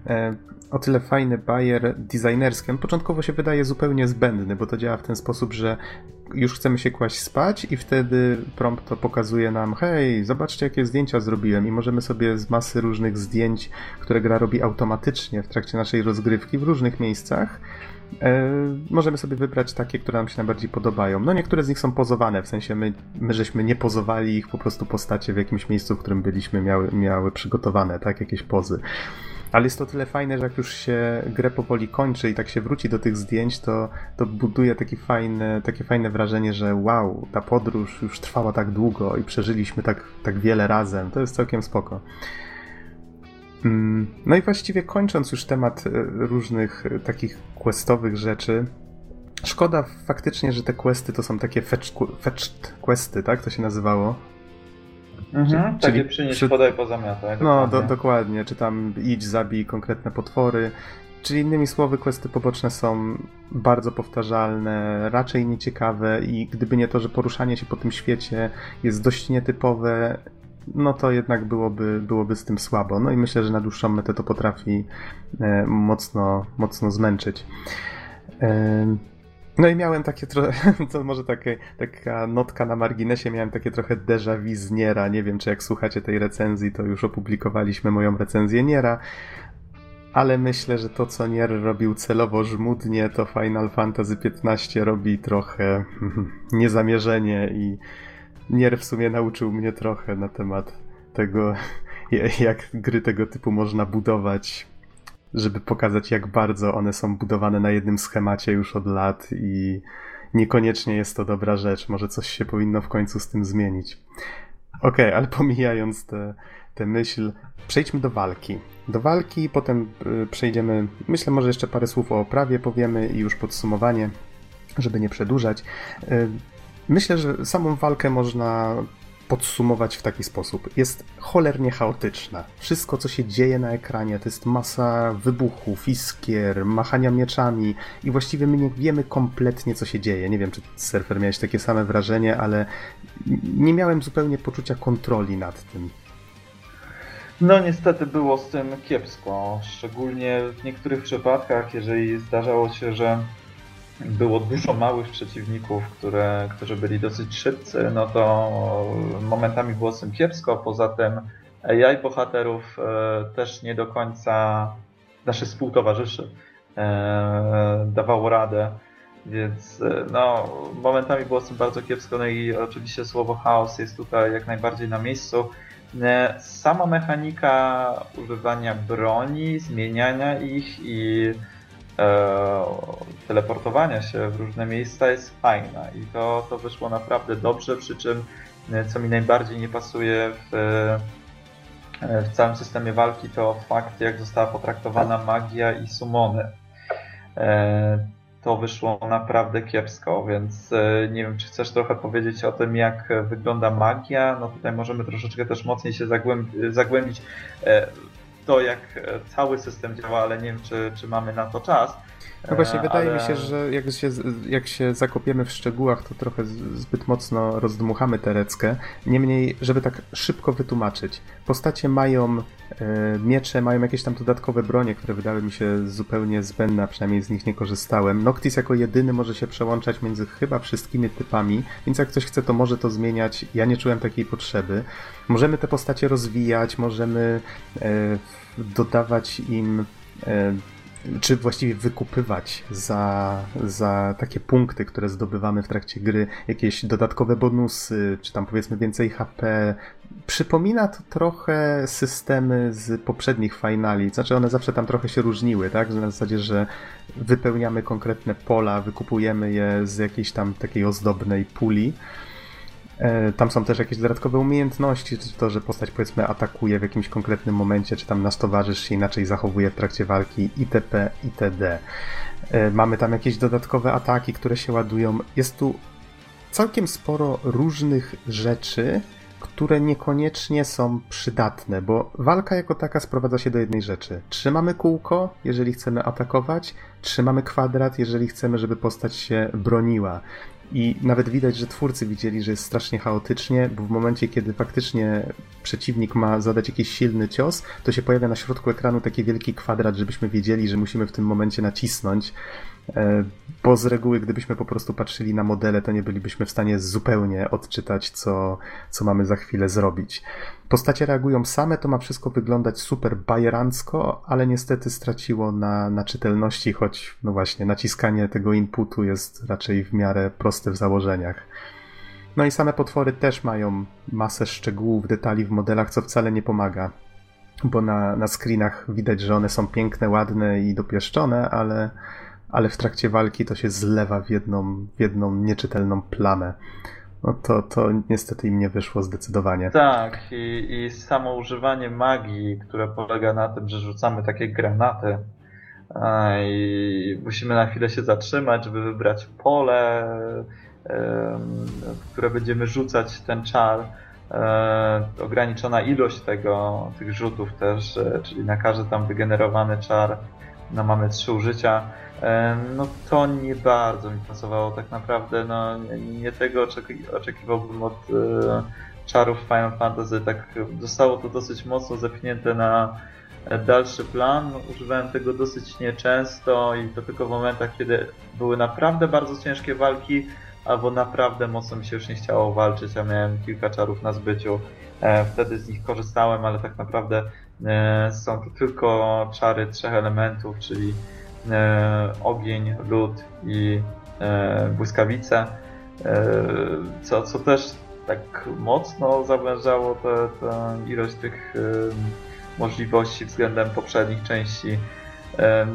e, o tyle fajny bajer designerski. Początkowo się wydaje zupełnie zbędny, bo to działa w ten sposób, że już chcemy się kłaść spać i wtedy prompt to pokazuje nam hej, zobaczcie jakie zdjęcia zrobiłem i możemy sobie z masy różnych zdjęć, które gra robi automatycznie w trakcie naszej rozgrywki w różnych miejscach możemy sobie wybrać takie, które nam się najbardziej podobają. No niektóre z nich są pozowane, w sensie my, my żeśmy nie pozowali ich, po prostu postacie w jakimś miejscu, w którym byliśmy miały, miały przygotowane, tak, jakieś pozy. Ale jest to tyle fajne, że jak już się grę powoli kończy i tak się wróci do tych zdjęć, to, to buduje taki fajne, takie fajne wrażenie, że wow, ta podróż już trwała tak długo i przeżyliśmy tak, tak wiele razem. To jest całkiem spoko. Mm, no i właściwie kończąc już temat e, różnych e, takich questowych rzeczy, szkoda faktycznie, że te questy to są takie fetched, fetched questy, tak to się nazywało? Mhm, czyli, takie przynieść, przy... podaj, pozamiataj. No, do, dokładnie. Czy tam idź, zabij konkretne potwory. Czyli innymi słowy, questy poboczne są bardzo powtarzalne, raczej nieciekawe i gdyby nie to, że poruszanie się po tym świecie jest dość nietypowe, no to jednak byłoby, byłoby z tym słabo. No i myślę, że na dłuższą metę to potrafi e, mocno, mocno zmęczyć. E, no i miałem takie trochę, [laughs] to może takie, taka notka na marginesie, miałem takie trochę déjà vu z Niera. Nie wiem, czy jak słuchacie tej recenzji, to już opublikowaliśmy moją recenzję Niera, ale myślę, że to, co Nier robił celowo żmudnie, to Final Fantasy XV robi trochę [laughs] niezamierzenie i Nier w sumie nauczył mnie trochę na temat tego, [laughs] jak gry tego typu można budować żeby pokazać, jak bardzo one są budowane na jednym schemacie już od lat i niekoniecznie jest to dobra rzecz. Może coś się powinno w końcu z tym zmienić. Okej, okay, ale [laughs] pomijając tę myśl, przejdźmy do walki. Do walki, potem y, przejdziemy, myślę, może jeszcze parę słów o oprawie powiemy i już podsumowanie, żeby nie przedłużać. Myślę, że samą walkę można podsumować w taki sposób. Jest cholernie chaotyczna. Wszystko, co się dzieje na ekranie, to jest masa wybuchów, iskier, machania mieczami i właściwie my nie wiemy kompletnie, co się dzieje. Nie wiem, czy surfer miałeś takie same wrażenie, ale nie miałem zupełnie poczucia kontroli nad tym. No niestety było z tym kiepsko, szczególnie w niektórych przypadkach, jeżeli zdarzało się, że było dużo małych przeciwników, które, którzy byli dosyć szybcy, no to momentami było z kiepsko. Poza tym AI bohaterów e, też nie do końca naszych współtowarzyszy e, dawało radę. Więc e, no, momentami było z tym bardzo kiepsko, no i oczywiście słowo chaos jest tutaj jak najbardziej na miejscu. Sama mechanika używania broni, zmieniania ich i e, teleportowania się w różne miejsca jest fajna i to, to wyszło naprawdę dobrze, przy czym e, co mi najbardziej nie pasuje w, e, w całym systemie walki to fakt jak została potraktowana magia i sumony. E, to wyszło naprawdę kiepsko, więc nie wiem, czy chcesz trochę powiedzieć o tym, jak wygląda magia. No tutaj możemy troszeczkę też mocniej się zagłębić to, jak e, cały system działa, ale nie wiem, czy, czy mamy na to czas. No właśnie, e, wydaje ale... mi się, że jak się, jak się zakopiemy w szczegółach, to trochę zbyt mocno rozdmuchamy tereckę. Niemniej, żeby tak szybko wytłumaczyć, postacie mają e, miecze, mają jakieś tam dodatkowe bronie, które wydały mi się zupełnie zbędne, a przynajmniej z nich nie korzystałem. Noctis jako jedyny może się przełączać między chyba wszystkimi typami, więc jak ktoś chce, to może to zmieniać. Ja nie czułem takiej potrzeby. Możemy te postacie rozwijać, możemy dodawać im e, czy właściwie wykupywać za, za takie punkty, które zdobywamy w trakcie gry, jakieś dodatkowe bonusy, czy tam powiedzmy więcej HP. Przypomina to trochę systemy z poprzednich finali, znaczy one zawsze tam trochę się różniły, tak? Na zasadzie, że wypełniamy konkretne pola, wykupujemy je z jakiejś tam takiej ozdobnej puli. E, tam są też jakieś dodatkowe umiejętności, czy to, że postać powiedzmy atakuje w jakimś konkretnym momencie, czy tam nasz towarzysz się inaczej zachowuje w trakcie walki, itp., itd. E, mamy tam jakieś dodatkowe ataki, które się ładują. Jest tu całkiem sporo różnych rzeczy, które niekoniecznie są przydatne, bo walka jako taka sprowadza się do jednej rzeczy. Trzymamy kółko, jeżeli chcemy atakować, trzymamy kwadrat, jeżeli chcemy, żeby postać się broniła. I nawet widać, że twórcy widzieli, że jest strasznie chaotycznie, bo w momencie, kiedy faktycznie przeciwnik ma zadać jakiś silny cios, to się pojawia na środku ekranu taki wielki kwadrat, żebyśmy wiedzieli, że musimy w tym momencie nacisnąć. E, bo z reguły, gdybyśmy po prostu patrzyli na modele, to nie bylibyśmy w stanie zupełnie odczytać, co, co mamy za chwilę zrobić. Postacie reagują same, to ma wszystko wyglądać super bajerancko, ale niestety straciło na, na czytelności, choć no właśnie, naciskanie tego inputu jest raczej w miarę proste w założeniach. No i same potwory też mają masę szczegółów, detali w modelach, co wcale nie pomaga, bo na, na screenach widać, że one są piękne, ładne i dopieszczone, ale, ale w trakcie walki to się zlewa w jedną, w jedną nieczytelną plamę. No to, to niestety im nie wyszło zdecydowanie. Tak, i, i samo używanie magii, które polega na tym, że rzucamy takie granaty i musimy na chwilę się zatrzymać, żeby wybrać pole, w które będziemy rzucać ten czar. E, ograniczona ilość tego, tych rzutów też, e, czyli na każdy tam wygenerowany czar no mamy trzy użycia no to nie bardzo mi pasowało tak naprawdę. No, nie tego oczekiwałbym od e, czarów Final Fantasy. Tak zostało to dosyć mocno zepchnięte na dalszy plan. Używałem tego dosyć nieczęsto i to tylko w momentach, kiedy były naprawdę bardzo ciężkie walki, albo naprawdę mocno mi się już nie chciało walczyć, a miałem kilka czarów na zbyciu. E, wtedy z nich korzystałem, ale tak naprawdę e, są to tylko czary trzech elementów, czyli E, ogień, lód i e, błyskawice, e, co, co też tak mocno zawężało tę ilość tych możliwości względem poprzednich części.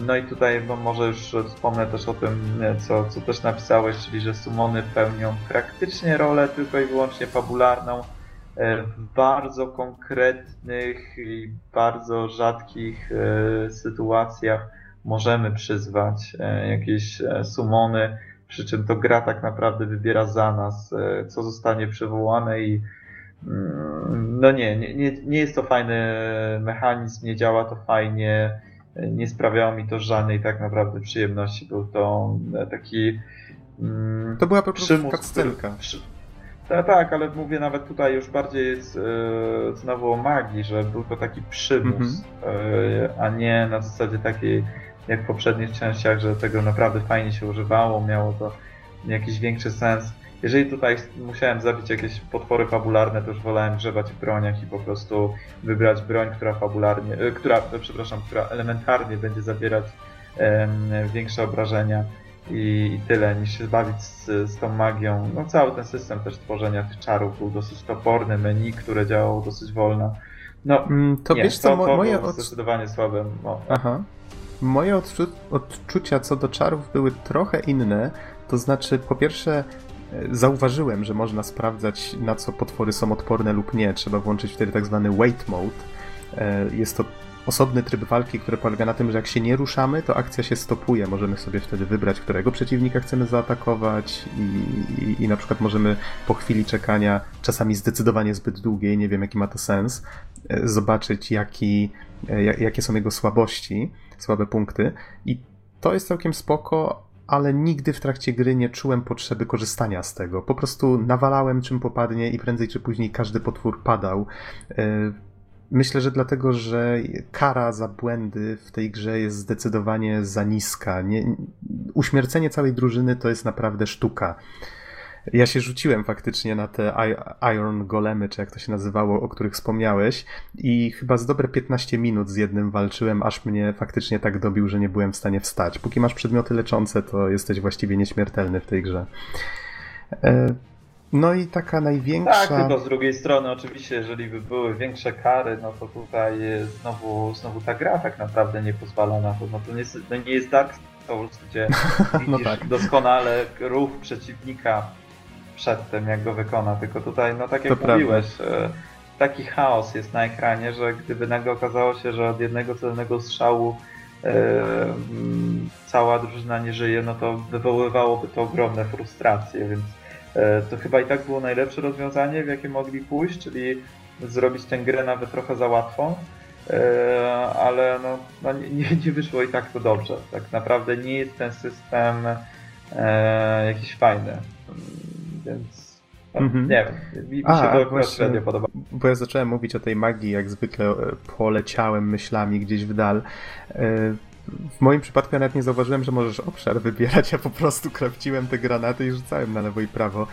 No i tutaj no może już wspomnę też o tym, co, co też napisałeś, czyli że sumony pełnią praktycznie rolę tylko i wyłącznie fabularną w bardzo konkretnych i bardzo rzadkich sytuacjach możemy przyzwać e, jakieś e, sumony, przy czym to gra tak naprawdę wybiera za nas, e, co zostanie przywołane i mm, no nie, nie, nie jest to fajny mechanizm, nie działa to fajnie, nie sprawiało mi to żadnej tak naprawdę przyjemności. Był to taki. Mm, to była po prostu cutscenka. Tak, tak, ale mówię nawet tutaj już bardziej jest, e, znowu o magii, że był to taki przymus, mm -hmm. e, a nie na zasadzie takiej jak w poprzednich częściach, że tego naprawdę fajnie się używało, miało to jakiś większy sens. Jeżeli tutaj musiałem zabić jakieś potwory fabularne, to już wolałem grzebać w broniach i po prostu wybrać broń, która fabularnie, e, która, przepraszam, która elementarnie będzie zabierać większe obrażenia i, i, tyle, niż się bawić z, z tą magią. No cały ten system też tworzenia tych czarów był dosyć toporny, menu, które działało dosyć wolno. No, mm, to nie, wiesz co, to, to moje od... zdecydowanie słabe. Aha. Moje odczu odczucia co do czarów były trochę inne. To znaczy, po pierwsze, e, zauważyłem, że można sprawdzać, na co potwory są odporne lub nie. Trzeba włączyć wtedy tak zwany wait mode. E, jest to osobny tryb walki, który polega na tym, że jak się nie ruszamy, to akcja się stopuje. Możemy sobie wtedy wybrać, którego przeciwnika chcemy zaatakować i, i, i na przykład możemy po chwili czekania, czasami zdecydowanie zbyt długiej, nie wiem jaki ma to sens, e, zobaczyć jaki, jakie są jego słabości słabe punkty i to jest całkiem spoko, ale nigdy w trakcie gry nie czułem potrzeby korzystania z tego. Po prostu nawalałem czym popadnie i prędzej czy później każdy potwór padał. E, myślę, że dlatego, że kara za błędy w tej grze jest zdecydowanie za niska. Nie, uśmiercenie całej drużyny to jest naprawdę sztuka. Ja się rzuciłem faktycznie na te Iron Golemy, czy jak to się nazywało, o których wspomniałeś i chyba z dobre 15 minut z jednym walczyłem, aż mnie faktycznie tak dobił, że nie byłem w stanie wstać. Póki masz przedmioty leczące, to jesteś właściwie nieśmiertelny w tej grze. E, no i taka największa... Tak, tylko z drugiej strony oczywiście, jeżeli by były większe kary, no to tutaj znowu, znowu ta gra tak naprawdę nie pozwala na to. No to nie, no nie jest Dark Souls, gdzie [laughs] widzisz no tak. doskonale ruch przeciwnika przed tym, jak go wykona. Tylko tutaj, no tak jak to mówiłeś, prawda. E, taki chaos jest na ekranie, że gdyby nagle okazało się, że od jednego celnego strzału e, cała drużyna nie żyje, no to wywoływałoby to ogromne frustracje, więc to chyba i tak było najlepsze rozwiązanie, w jakie mogli pójść, czyli zrobić tę grę nawet trochę za łatwą. Ale no, no nie, nie wyszło i tak to dobrze. Tak naprawdę nie jest ten system jakiś fajny. Więc Mhm. Nie wiem, mi, mi A, się to właśnie, podoba. Bo ja zacząłem mówić o tej magii, jak zwykle e, poleciałem myślami gdzieś w dal. E, w moim przypadku ja nawet nie zauważyłem, że możesz obszar wybierać, ja po prostu [laughs] krawciłem te granaty i rzucałem na lewo i prawo.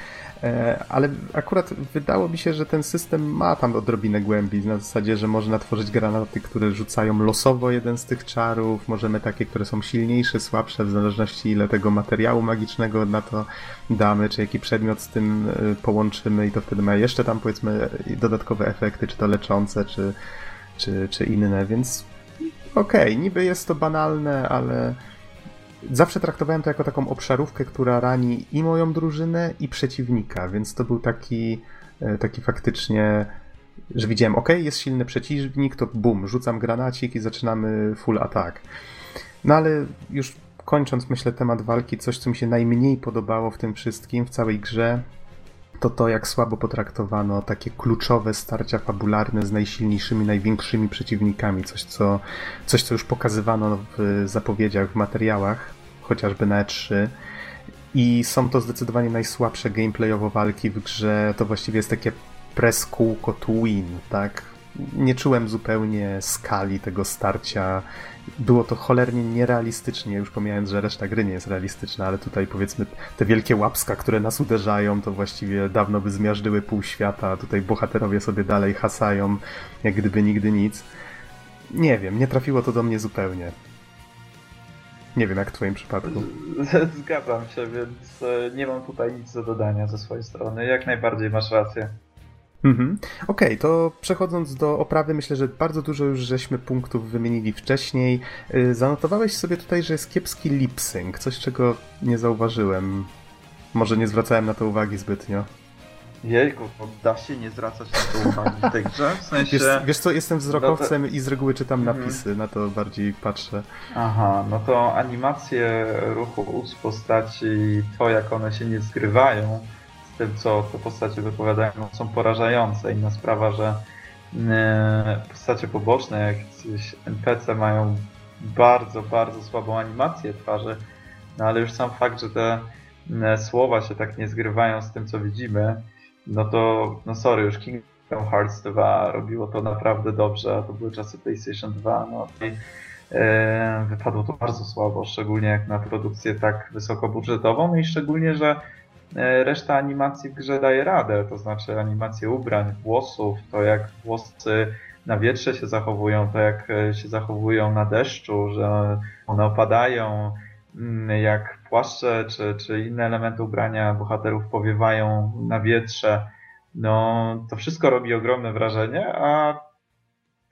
E, ale akurat wydało mi się, że ten system ma tam odrobinę głębi, na zasadzie, że można tworzyć granaty, które rzucają losowo jeden z tych czarów, możemy takie, które są silniejsze, słabsze, w zależności ile tego materiału magicznego na to damy, czy jaki przedmiot z tym e, połączymy i to wtedy ma jeszcze tam powiedzmy dodatkowe efekty, czy to leczące, czy, czy, czy inne, więc okej, okay, niby jest to banalne, ale zawsze traktowałem to jako taką obszarówkę, która rani i moją drużynę, i przeciwnika, więc to był taki, e, taki faktycznie, że widziałem, ok, jest silny przeciwnik, to bum, rzucam granacik i zaczynamy full attack. No ale już kończąc, myślę, temat walki, coś, co mi się najmniej podobało w tym wszystkim, w całej grze, to to, jak słabo potraktowano takie kluczowe starcia fabularne z najsilniejszymi, największymi przeciwnikami. Coś, co, coś, co już pokazywano w zapowiedziach, w materiałach, chociażby na E3. I są to zdecydowanie najsłabsze gameplayowo walki w grze. To właściwie jest takie press kółko to win, tak? Nie czułem zupełnie skali tego starcia było to cholernie nierealistycznie, już pomijając, że reszta gry nie jest realistyczna, ale tutaj powiedzmy te wielkie łapska, które nas uderzają, to właściwie dawno by zmiażdżyły pół świata, tutaj bohaterowie sobie dalej hasają, jak gdyby nigdy nic. Nie wiem, nie trafiło to do mnie zupełnie. Nie wiem, jak w twoim przypadku. [laughs] Zgadzam się, więc e, nie mam tutaj nic do dodania ze swojej strony. Jak najbardziej masz rację. Mhm. Okej, okay, to przechodząc do oprawy, myślę, że bardzo dużo już żeśmy punktów wymienili wcześniej. Y, zanotowałeś sobie tutaj, że jest kiepski lip sync, coś czego nie zauważyłem. Może nie zwracałem na to uwagi zbytnio. Jejku, da się nie zwracać na to uwagi w tej grze? W sensie... Wiesz, wiesz co, jestem wzrokowcem no to... i z reguły czytam mhm. napisy, na to bardziej patrzę. Aha, no to animacje ruchu ust postaci, to jak one się nie zgrywają, tym, co te postacie wypowiadają, są porażające. Inna sprawa, że e, postacie poboczne, jak jakieś NPC mają bardzo, bardzo słabą animację twarzy, no ale już sam fakt, że te e, słowa się tak nie zgrywają z tym, co widzimy, no to, no sorry, już Kingdom Hearts 2 robiło to naprawdę dobrze, a to były czasy PlayStation 2, no i e, wypadło to bardzo słabo, szczególnie jak na produkcję tak wysokobudżetową i szczególnie, że reszta animacji w grze daje radę, to znaczy animacje ubrań, włosów, to jak włosy na wietrze się zachowują, to jak e, się zachowują na deszczu, że one opadają, mm, jak płaszcze czy, czy inne elementy ubrania bohaterów powiewają na wietrze. No, to wszystko robi ogromne wrażenie, a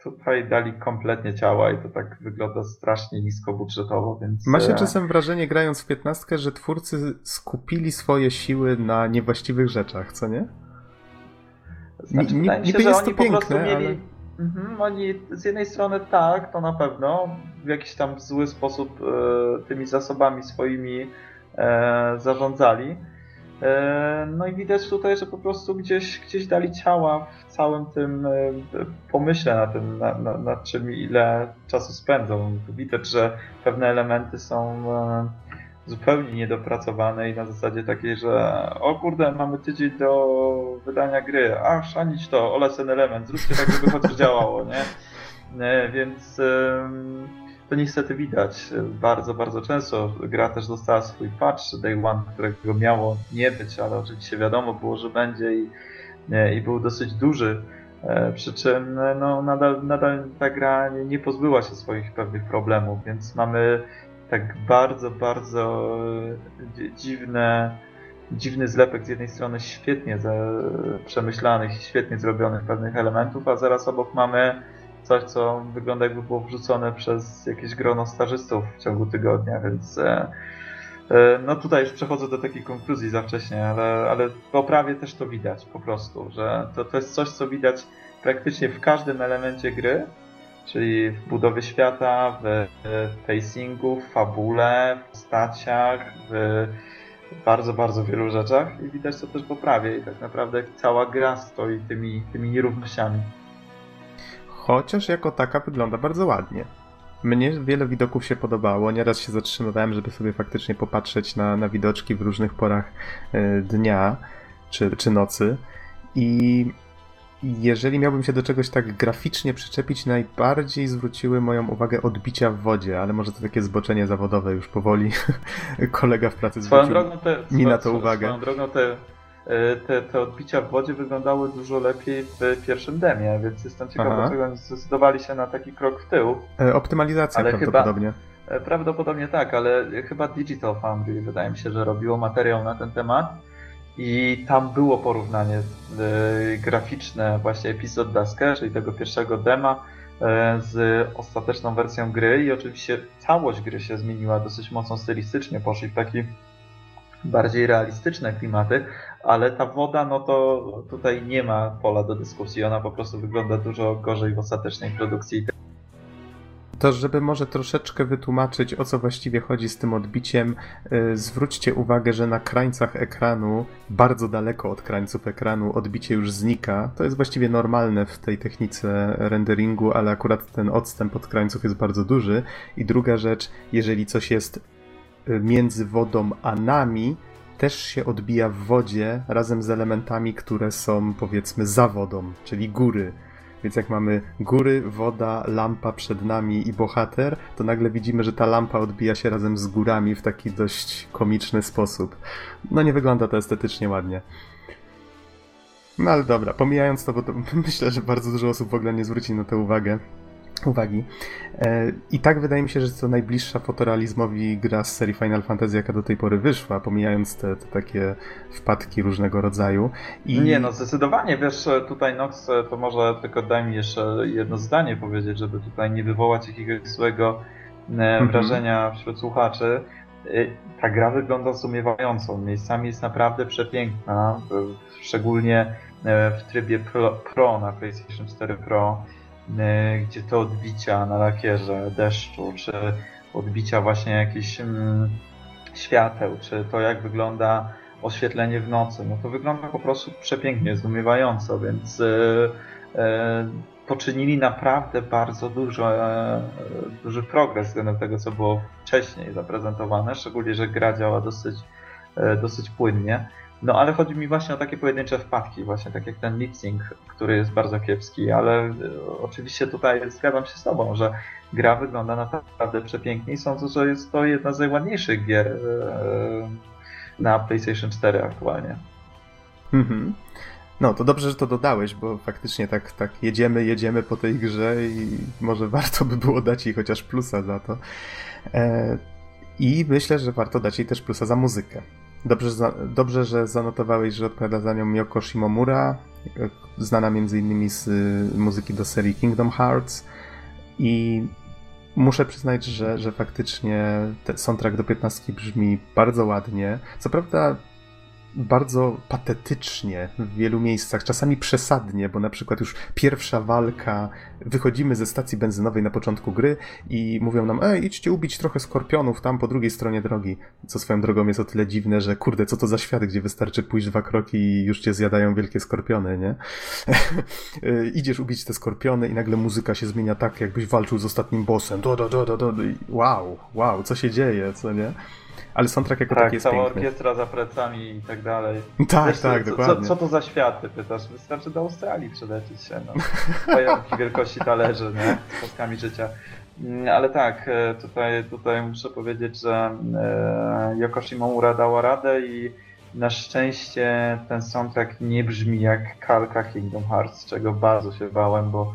tutaj dali kompletnie ciała i to tak wygląda strasznie nisko budżetowo, więc... Ma się e, czasem wrażenie, grając w 15, że twórcy skupili swoje siły na niewłaściwych rzeczach, co nie? Znaczy, N- się, niby jest to piękne, mieli... ale... Mhm, oni z jednej strony tak, to na pewno, w jakiś tam zły sposób e, tymi zasobami swoimi e, zarządzali, no i widać tutaj, że po prostu gdzieś, gdzieś dali ciała w całym tym e, pomyśle na tym, na, na, nad czym ile czasu spędzą. Widać, że pewne elementy są e, zupełnie niedopracowane i na zasadzie takiej, że o kurde, mamy tydzień do wydania gry, a szanić to, olać ten element, zróbcie tak, żeby chociaż działało, nie? Więc to niestety widać bardzo, bardzo często. Gra też dostała swój patch Day One, którego miało nie być, ale oczywiście wiadomo było, że będzie i, i był dosyć duży. E, przy czym no, nadal, nadal ta gra nie pozbyła się swoich pewnych problemów, więc mamy tak bardzo, bardzo dziwne, dziwny zlepek z jednej strony świetnie przemyślanych i świetnie zrobionych pewnych elementów, a zaraz obok mamy coś, co wygląda jakby było wrzucone przez jakieś grono stażystów w ciągu tygodnia, więc e, e, no tutaj już przechodzę do takiej konkluzji za wcześnie, ale, ale w oprawie też to widać po prostu, że to, to jest coś, co widać praktycznie w każdym elemencie gry, czyli w budowie świata, w, w pacingu, w fabule, w postaciach, w w bardzo, bardzo wielu rzeczach i widać to też poprawie i tak naprawdę cała gra stoi tymi, tymi nierównościami. Chociaż jako taka wygląda bardzo ładnie. Mnie wiele widoków się podobało. Nieraz się zatrzymywałem, żeby sobie faktycznie popatrzeć na, na widoczki w różnych porach e, dnia czy, czy nocy. I jeżeli miałbym się do czegoś tak graficznie przyczepić, najbardziej zwróciły moją uwagę odbicia w wodzie, ale może to takie zboczenie zawodowe już powoli. [laughs] Kolega w pracy zwrócił drogą te, mi na to uwagę. Swoją drogą te, te, te odbicia w wodzie wyglądały dużo lepiej w pierwszym demie, więc jestem ciekaw, dlaczego oni zdecydowali się na taki krok w tył. E, optymalizacja ale prawdopodobnie. Chyba, e, prawdopodobnie tak, ale chyba Digital Foundry wydaje mi się, że robiło materiał na ten temat i tam było porównanie y, graficzne właśnie epizod Dusker, czyli tego pierwszego dema y, z ostateczną wersją gry i oczywiście całość gry się zmieniła dosyć mocno stylistycznie, poszli w taki bardziej realistyczne klimaty, ale ta woda, no to tutaj nie ma pola do dyskusji, ona po prostu wygląda dużo gorzej w ostatecznej produkcji to żeby może troszeczkę wytłumaczyć, o co właściwie chodzi z tym odbiciem, yy, zwróćcie uwagę, że na krańcach ekranu, bardzo daleko od krańców ekranu, odbicie już znika. To jest właściwie normalne w tej technice renderingu, ale akurat ten odstęp od krańców jest bardzo duży. I druga rzecz, jeżeli coś jest y, między wodą a nami, też się odbija w wodzie razem z elementami, które są powiedzmy za wodą, czyli góry. Więc jak mamy góry, woda, lampa przed nami i bohater, to nagle widzimy, że ta lampa odbija się razem z górami w taki dość komiczny sposób. No nie wygląda to estetycznie ładnie. No ale dobra, pomijając to, bo to [laughs] myślę, że bardzo dużo osób w ogóle nie zwróci na to uwagę uwagi. E, I tak wydaje mi się, że to najbliższa fotorealizmowi gra z serii Final Fantasy, jaka do tej pory wyszła, pomijając te, te takie wpadki różnego rodzaju. I... Nie, no zdecydowanie, wiesz, tutaj Nox, to może tylko daj mi jeszcze jedno zdanie powiedzieć, żeby tutaj nie wywołać jakiegoś złego e, mhm. wrażenia wśród słuchaczy. E, ta gra wygląda zdumiewająco. Miejscami jest naprawdę przepiękna, szczególnie w trybie Pro, Pro na PlayStation 4 Pro. E, gdzie te odbicia na lakierze deszczu, czy odbicia właśnie jakichś mm, świateł, czy to jak wygląda oświetlenie w nocy, no to wygląda po prostu przepięknie, zdumiewająco, więc yy, yy, poczynili naprawdę bardzo dużo, duży progres względem tego, co było wcześniej zaprezentowane, szczególnie, że gra działa dosyć, dosyć płynnie. No ale chodzi mi właśnie o takie pojedyncze wpadki, właśnie tak jak ten lip który jest bardzo kiepski, ale e, oczywiście tutaj zgadzam się z Tobą, że gra wygląda naprawdę przepięknie i sądzę, że jest to jedna z najładniejszych gier e, na PlayStation 4 aktualnie. Mhm. No, to dobrze, że to dodałeś, bo faktycznie tak, tak jedziemy, jedziemy po tej grze i może warto by było dać jej chociaż plusa za to. E, I myślę, że warto dać jej też plusa za muzykę. Dobrze, dobrze, że zanotowałeś, że odpowiada za nią Yoko Shimomura, znana m.in. z y, muzyki do serii Kingdom Hearts i muszę przyznać, że, że faktycznie ten soundtrack do 15 brzmi bardzo ładnie. Co prawda bardzo patetycznie w wielu miejscach, czasami przesadnie, bo na przykład już pierwsza walka, wychodzimy ze stacji benzynowej na początku gry i mówią nam, ej, idźcie ubić trochę skorpionów tam po drugiej stronie drogi, co swoją drogą jest o tyle dziwne, że kurde, co to za świat, gdzie wystarczy pójść dwa kroki i już cię zjadają wielkie skorpiony, nie? [laughs] Idziesz ubić te skorpiony i nagle muzyka się zmienia tak, jakbyś walczył z ostatnim bossem, do, do, do, do, do, wow, wow, co się dzieje, co nie? Ale soundtrack jako tak, taki jest cała piękny. orkiestra za plecami i tak dalej. Tak, tak, co, dokładnie. Co, co, to za światy, pytasz? Wystarczy do Australii przylecieć się, no. Pająki wielkości talerzy, nie? Z kostkami życia. Mm, ale tak, e, tutaj, tutaj muszę powiedzieć, że e, Yoko Shimomura dała radę i na szczęście ten soundtrack nie brzmi jak kalka Kingdom Hearts, czego bardzo się bałem, bo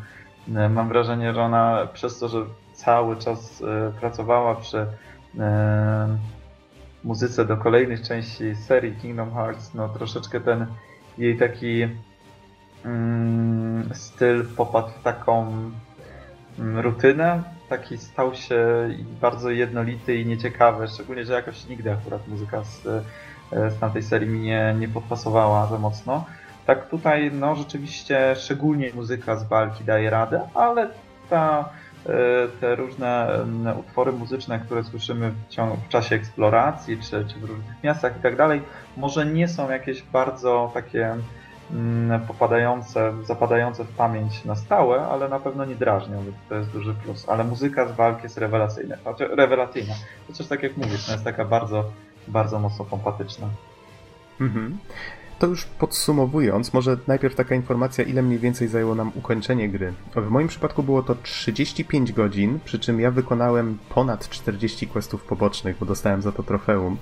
e, mam wrażenie, że ona przez to, że cały czas pracowała przy muzyce do kolejnych części serii Kingdom Hearts, no troszeczkę ten jej taki mm, styl popadł w taką mm, rutynę, taki stał się bardzo jednolity i nieciekawy, szczególnie, że jakoś nigdy akurat muzyka z, e, z tamtej serii mi nie, nie podpasowała za mocno. Tak tutaj, no rzeczywiście, szczególnie muzyka z walki daje radę, ale ta te różne utwory muzyczne, które słyszymy w, ciągu, w czasie eksploracji, czy, czy w różnych miastach i tak dalej, może nie są jakieś bardzo takie mm, popadające, zapadające w pamięć na stałe, ale na pewno nie drażnią, więc to jest duży plus. Ale muzyka z walki jest rewelacyjna. Znaczy, rewelacyjna. Chociaż tak jak mówisz, no jest taka bardzo, bardzo mocno pompatyczna. Mhm. To już podsumowując, może najpierw taka informacja, ile mniej więcej zajęło nam ukończenie gry. W moim przypadku było to 35 godzin, przy czym ja wykonałem ponad 40 questów pobocznych, bo dostałem za to trofeum.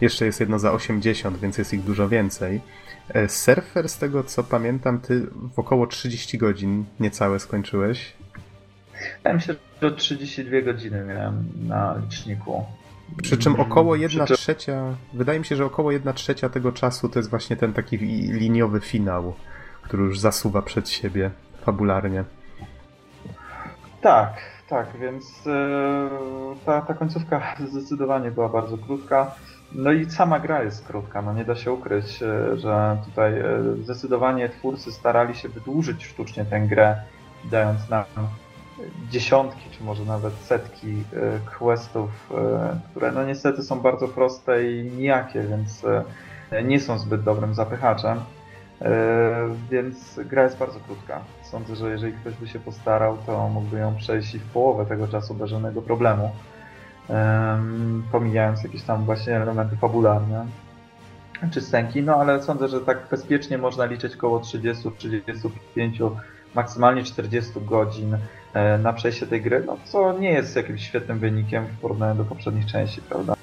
Jeszcze jest jedno za 80, więc jest ich dużo więcej. E, surfer, z tego co pamiętam, ty w około 30 godzin niecałe skończyłeś. Ja myślę, że 32 godziny miałem na liczniku. Przy czym około 1 trzecia, wydaje mi się, że około 1 trzecia tego czasu to jest właśnie ten taki liniowy finał, który już zasuwa przed siebie fabularnie. Tak, tak, więc yy, ta, ta końcówka zdecydowanie była bardzo krótka. No i sama gra jest krótka, no nie da się ukryć, yy, że tutaj yy, zdecydowanie twórcy starali się wydłużyć sztucznie tę grę, dając nam dziesiątki, czy może nawet setki e, questów, e, które no niestety są bardzo proste i nijakie, więc e, nie są zbyt dobrym zapychaczem. Więc gra jest bardzo krótka. Sądzę, że jeżeli ktoś by się postarał, to mógłby ją przejść i w połowę tego czasu bez żadnego problemu. Pomijając jakieś tam właśnie elementy fabularne czy scenki, no ale sądzę, że tak bezpiecznie można liczyć około 30-35 maksymalnie 40 godzin na przejście tej gry, no co nie jest jakimś świetnym wynikiem w porównaniu do poprzednich części, prawda?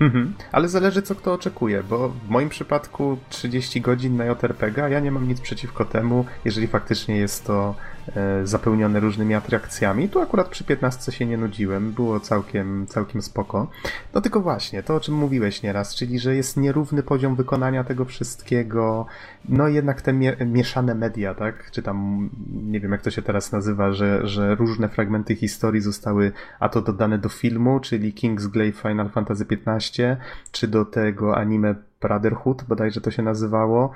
Mhm. Ale zależy co kto oczekuje, bo w moim przypadku 30 godzin na JRPG, ja nie mam nic przeciwko temu, jeżeli faktycznie jest to e, zapełnione różnymi atrakcjami. Tu akurat przy 15 się nie nudziłem, było całkiem, całkiem spoko. No tylko właśnie, to o czym mówiłeś nieraz, czyli że jest nierówny poziom wykonania tego wszystkiego, no jednak te mie mieszane media, tak? Czy tam, nie wiem jak to się teraz nazywa, że, że różne fragmenty historii zostały a to dodane do filmu, czyli Kingsglaive Final Fantasy XV, czy do tego anime Brotherhood, bodajże to się nazywało.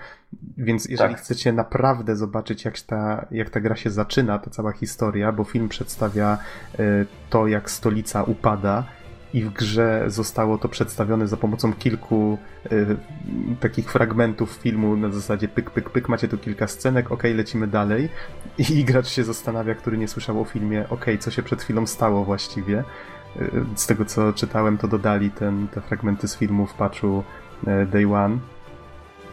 Więc jeżeli tak. chcecie naprawdę zobaczyć, jak ta, jak ta gra się zaczyna, ta cała historia, bo film przedstawia y, to, jak stolica upada, i w grze zostało to przedstawione za pomocą kilku y, takich fragmentów filmu na zasadzie pyk, pyk, pyk, macie tu kilka scenek, ok, lecimy dalej i gracz się zastanawia, który nie słyszał o filmie, ok, co się przed chwilą stało właściwie. Y, z tego co czytałem, to dodali ten, te fragmenty z filmu w patchu Day One,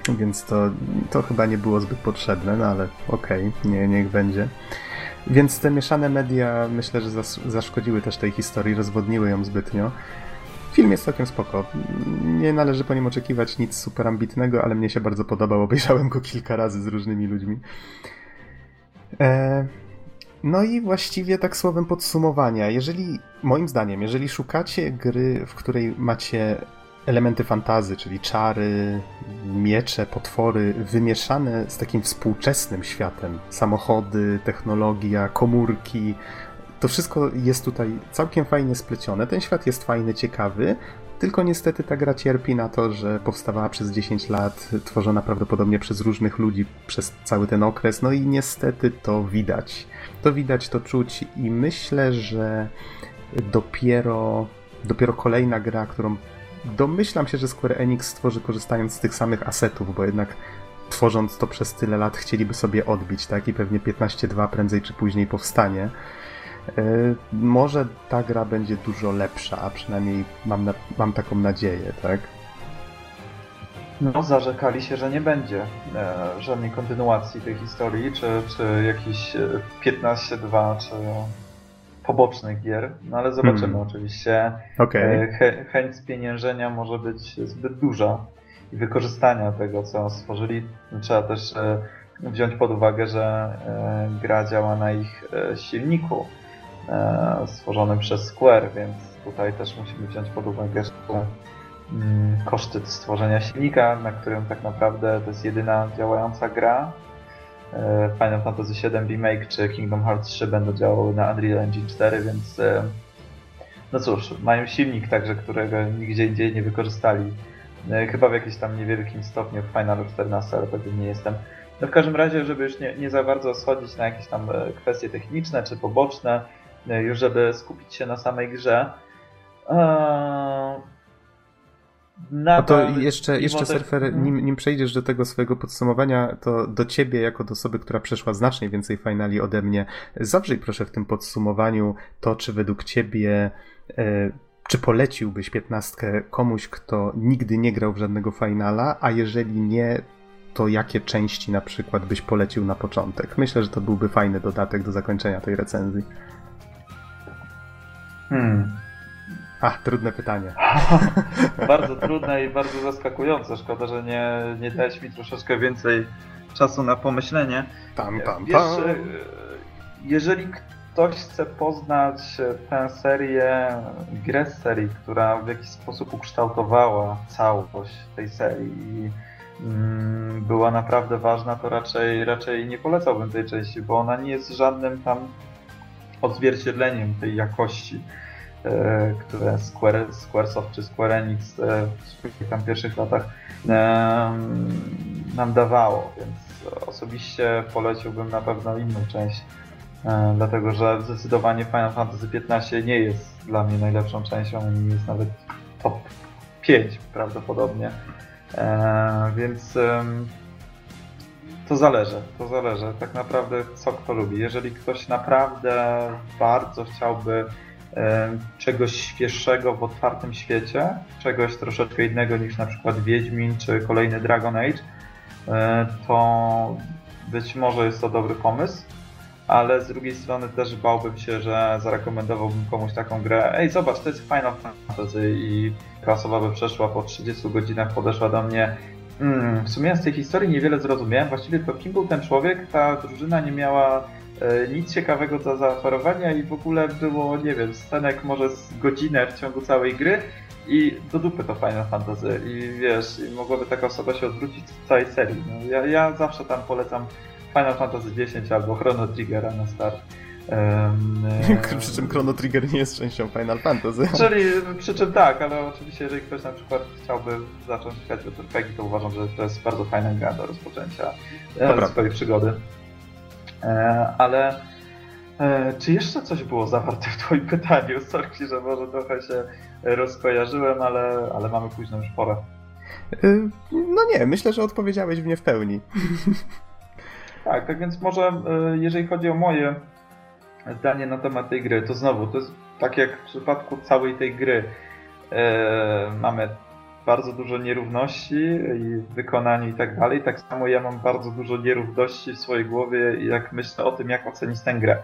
więc to, to chyba nie było zbyt potrzebne, no ale okej, okay, nie, niech będzie. Więc te mieszane media myślę, że zaszkodziły też tej historii, rozwodniły ją zbytnio. Film jest całkiem spoko. Nie należy po nim oczekiwać nic super ambitnego, ale mnie się bardzo podobał. Obejrzałem go kilka razy z różnymi ludźmi. E... No i właściwie tak słowem podsumowania. Jeżeli, moim zdaniem, jeżeli szukacie gry, w której macie elementy fantazy, czyli czary, miecze, potwory, wymieszane z takim współczesnym światem. Samochody, technologia, komórki. To wszystko jest tutaj całkiem fajnie splecione. Ten świat jest fajny, ciekawy, tylko niestety ta gra cierpi na to, że powstawała przez 10 lat, tworzona prawdopodobnie przez różnych ludzi przez cały ten okres, no i niestety to widać. To widać, to czuć i myślę, że dopiero, dopiero kolejna gra, którą domyślam się, że Square Enix stworzy korzystając z tych samych asetów, bo jednak tworząc to przez tyle lat chcieliby sobie odbić, tak? I pewnie 15.2 prędzej czy później powstanie. Yy, może ta gra będzie dużo lepsza, a przynajmniej mam, na, mam taką nadzieję, tak? No, zarzekali się, że nie będzie e, żadnej kontynuacji tej historii, czy, czy jakiś 15.2, czy pobocznych gier, no ale zobaczymy hmm. oczywiście. Okay. E, chęć spieniężenia może być zbyt duża i wykorzystania tego, co stworzyli. Trzeba też e, wziąć pod uwagę, że e, gra działa na ich silniku stworzonym przez Square, więc tutaj też musimy wziąć pod uwagę, że koszty stworzenia silnika, na którym tak naprawdę to jest jedyna działająca gra, Final Fantasy VII Remake czy Kingdom Hearts 3 będą działały na Unreal Engine 4, więc e, no cóż, mają silnik także, którego nigdzie indziej nie wykorzystali. E, chyba w jakimś tam niewielkim stopniu w Finalu 14, ale pewnie nie jestem. No w każdym razie, żeby już nie, nie za bardzo schodzić na jakieś tam kwestie techniczne czy poboczne, już żeby skupić się na samej grze. No to jeszcze, jeszcze surfer, mhm. nim, nim przejdziesz do tego swojego podsumowania, to do ciebie, jako do osoby, która przeszła znacznie więcej finali ode mnie, zawrzyj proszę w tym podsumowaniu to, czy według ciebie, e, czy poleciłbyś piętnastkę komuś, kto nigdy nie grał w żadnego finala, a jeżeli nie, to jakie części na przykład byś polecił na początek? Myślę, że to byłby fajny dodatek do zakończenia tej recenzji. Hmm. A, trudne pytanie. [laughs] bardzo trudne i bardzo zaskakujące. Szkoda, że nie, nie dałeś mi troszeczkę więcej czasu na pomyślenie. Tam, tam, Wiesz, tam. E, jeżeli ktoś chce poznać tę serię, grę z serii, która w jakiś sposób ukształtowała całość tej serii i mm, była naprawdę ważna, to raczej, raczej nie polecałbym tej części, bo ona nie jest żadnym tam odzwierciedleniem tej jakości które Square, Squaresoft czy Square Enix e, w swoich tam pierwszych latach e, nam dawało, więc osobiście poleciłbym na pewno inną część, dlatego że zdecydowanie Final Fantasy XV nie jest dla mnie najlepszą częścią, nie jest nawet top 5 prawdopodobnie, więc to zależy, to zależy tak naprawdę co kto lubi. Jeżeli ktoś naprawdę bardzo chciałby czegoś świeższego w otwartym świecie, czegoś troszeczkę innego niż na przykład Wiedźmin czy kolejny Dragon Age, e, to być może jest to dobry pomysł, ale z drugiej strony też bałbym się, że zarekomendowałbym komuś taką grę. Ej, zobacz, to jest Final Fantasy i klasowa by przeszła po 30 godzinach, podeszła do mnie. Hmm, w sumie z tej historii niewiele zrozumiałem. Właściwie to kim był ten człowiek? Ta drużyna nie miała E, nic ciekawego do zaoferowania i w ogóle było, nie wiem, scenek może z godzinę w ciągu całej gry i do dupy to Final Fantasy i wiesz, i mogłaby taka osoba się odwrócić w całej serii. No, ja, ja zawsze tam polecam Final Fantasy X albo Chrono Triggera na start. Um, [laughs] przy czym Chrono Trigger nie jest częścią Final Fantasy. Czyli, przy czym tak, ale oczywiście jeżeli ktoś na przykład chciałby zacząć grać w RPG, to uważam, że to jest bardzo fajna gra do rozpoczęcia e, swojej przygody. E, ale e, czy jeszcze coś było zawarte w Twoim pytaniu? Sorki, że może trochę się rozkojarzyłem, ale, ale mamy późną już porę. E, no nie, myślę, że odpowiedziałeś w nie w pełni. [laughs] Tak, tak więc może jeżeli chodzi o moje zdanie na temat tej gry, to znowu, to jest tak jak w przypadku całej tej gry. Mamy bardzo dużo nierówności i w wykonaniu i tak dalej. Tak samo ja mam bardzo dużo nierówności w swojej głowie, jak myślę o tym, jak ocenić tę grę.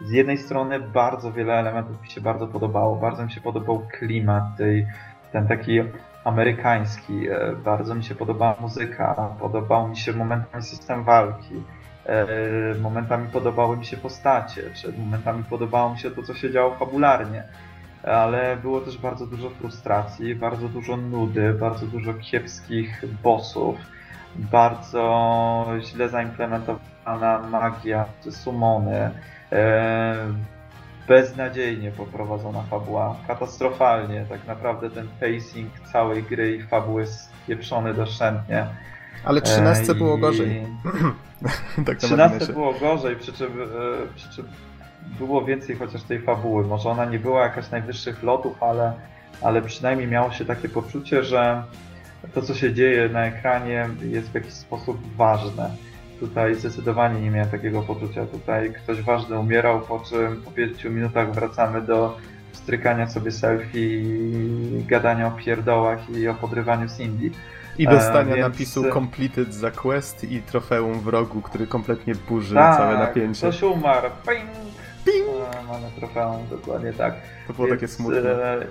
Z jednej strony bardzo wiele elementów mi się bardzo podobało. Bardzo mi się podobał klimat, tej, ten taki amerykański. E, bardzo mi się podobała muzyka, podobał mi się momentami system walki. E, momentami podobały mi się postacie, czy momentami podobało mi się to, co się działo fabularnie ale było też bardzo dużo frustracji, bardzo dużo nudy, bardzo dużo kiepskich bossów, bardzo źle zaimplementowana magia czy sumony, e, beznadziejnie poprowadzona fabuła, katastrofalnie, tak naprawdę ten pacing całej gry i fabuły jest pieprzony doszczętnie. Ale 13 e, było gorzej. [clears throat] tak 13 było gorzej, przy czym, e, przy czym było więcej chociaż tej fabuły. Może ona nie była jakaś najwyższych lotów, ale, ale przynajmniej miało się takie poczucie, że to, co się dzieje na ekranie, jest w jakiś sposób ważne. Tutaj zdecydowanie nie miałem takiego poczucia. Tutaj ktoś ważny umierał, po czym po 5 minutach wracamy do strykania sobie selfie gadania o pierdołach i o podrywaniu Cindy. I dostania więc... napisu completed za quest i trofeum wrogu, który kompletnie burzy tak, całe napięcie. ktoś umarł. Ping! Mamy trofeum, dokładnie tak. To było Więc, takie smutne. E,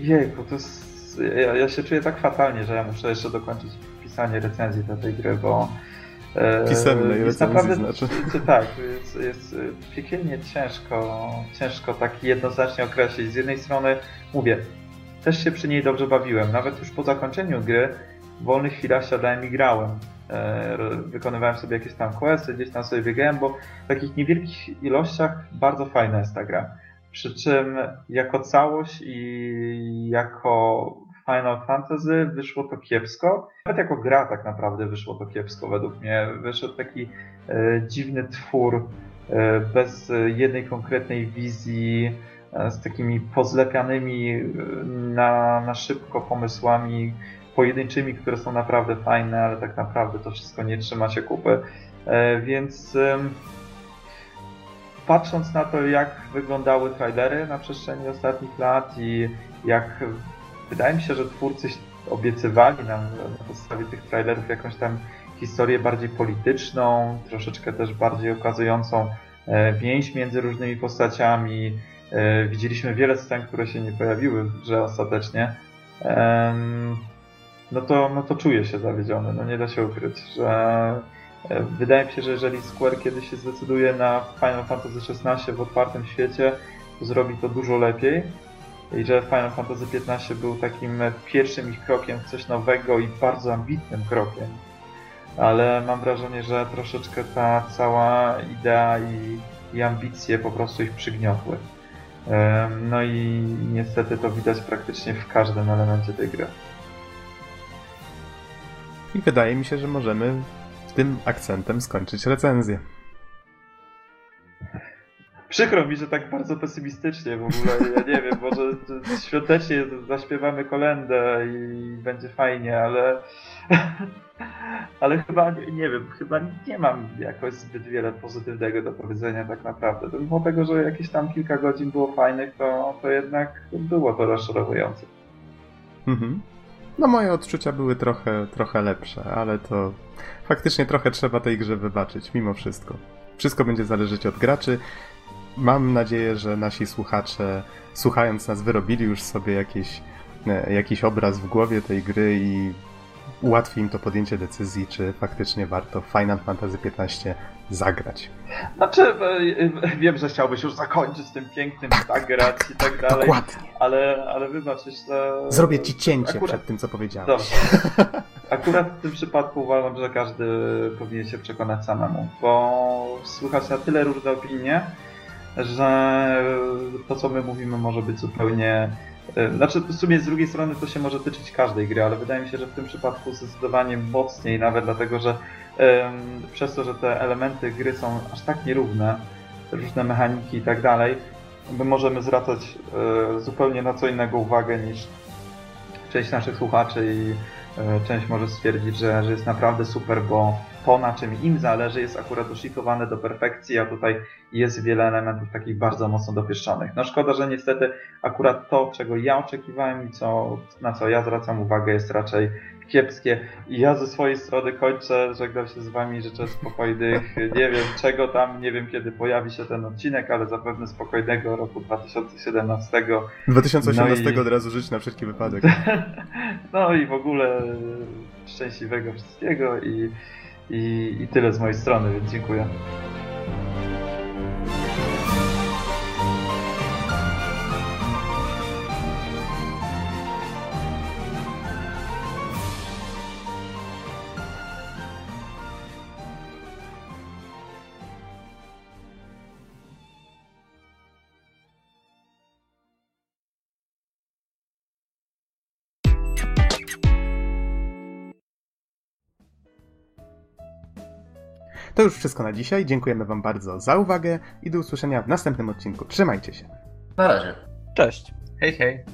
jejku, to jest... Ja, ja, się czuję tak fatalnie, że ja muszę jeszcze dokończyć pisanie recenzji do tej gry, bo... E, Pisemnej recenzji naprawdę, znaczy. Tak, jest, jest piekielnie ciężko, ciężko tak jednoznacznie określić. Z jednej strony, mówię, też się przy niej dobrze bawiłem. Nawet już po zakończeniu gry w wolnych chwilach siadałem i grałem. E, wykonywałem sobie jakieś tam questy, gdzieś tam sobie biegałem, bo w takich niewielkich ilościach bardzo fajna jest ta gra. Przy czym jako całość i jako Final Fantasy wyszło to kiepsko. Nawet jako gra tak naprawdę wyszło to kiepsko według mnie. Wyszedł taki e, dziwny twór bez jednej konkretnej wizji, z takimi pozlepianymi na, na szybko pomysłami pojedynczymi, które są naprawdę fajne, ale tak naprawdę to wszystko nie trzyma się kupy. Więc patrząc na to, jak wyglądały trailery na przestrzeni ostatnich lat i jak wydaje mi się, że twórcy obiecywali nam na podstawie tych trailerów jakąś tam historię bardziej polityczną, troszeczkę też bardziej okazującą e, więź między różnymi postaciami. E, widzieliśmy wiele scen, które się nie pojawiły w ostatecznie. No to, no to czuję się zawiedziony, no nie da się ukryć, że E, wydaje mi się, że jeżeli Square kiedyś się zdecyduje na Final Fantasy XVI w otwartym świecie, to zrobi to dużo lepiej. I że Final Fantasy XV był takim pierwszym ich krokiem w coś nowego i bardzo ambitnym krokiem. Ale mam wrażenie, że troszeczkę ta cała idea i, i ambicje po prostu ich przygniotły. No i niestety to widać praktycznie w każdym elemencie tej gry. I wydaje mi się, że możemy tym akcentem skończyć recenzję. Przykro mi, że tak bardzo pesymistycznie w ogóle, ja nie wiem, może [laughs] świątecznie zaśpiewamy kolendę i będzie fajnie, ale [laughs] ale chyba, nie wiem, chyba nie mam jakoś zbyt wiele pozytywnego do powiedzenia tak naprawdę. Mimo tego, że jakieś tam kilka godzin było fajnych, to, to jednak było to rozczarowujące. Mhm. No moje odczucia były trochę, trochę lepsze, ale to faktycznie trochę trzeba tej grze wybaczyć, mimo wszystko. Wszystko będzie zależeć od graczy. Mam nadzieję, że nasi słuchacze, słuchając nas, wyrobili już sobie jakieś, e, jakiś obraz w głowie tej gry i ułatwi im to podjęcie decyzji, czy faktycznie warto Final Fantasy XV zagrać. Znaczy, e, e, wiem, że chciałbyś już zakończyć z tym pięknym zagrać i tak dalej. Dokładnie. Ale, ale wybacz, że... Zrobię ci cięcie akurat... przed tym, co powiedziałeś. Dobrze. [laughs] Akurat w tym przypadku uważam, że każdy powinien się przekonać samemu, bo słychać na tyle różne opinie, że to, co my mówimy, może być zupełnie E, znaczy, w sumie z drugiej strony to się może tyczyć każdej gry, ale wydaje mi się, że w tym przypadku zdecydowanie mocniej, nawet dlatego, że przez to, że te elementy gry są aż tak nierówne, różne mechaniki i tak dalej, my możemy zwracać e, zupełnie na co innego uwagę niż część naszych słuchaczy i e, część może stwierdzić, że, że jest naprawdę super, bo to, na czym im zależy, jest akurat doszlifowane do perfekcji, a tutaj jest wiele elementów takich bardzo mocno dopieszczonych. No szkoda, że niestety akurat to, czego ja oczekiwałem i co, na co ja zwracam uwagę, jest raczej kiepskie. I ja ze swojej strony kończę, żegnam się z wami, życzę spokojnych, [laughs] nie wiem czego tam, nie wiem kiedy pojawi się ten odcinek, ale zapewne spokojnego roku 2017. 2018 no i... od razu żyć na wszelki wypadek. [laughs] no i w ogóle szczęśliwego wszystkiego i i, I tyle z mojej strony, więc dziękuję. To już wszystko na dzisiaj. Dziękujemy Wam bardzo za uwagę i do usłyszenia w następnym odcinku. Trzymajcie się. Na razie. Cześć. Hej, hej.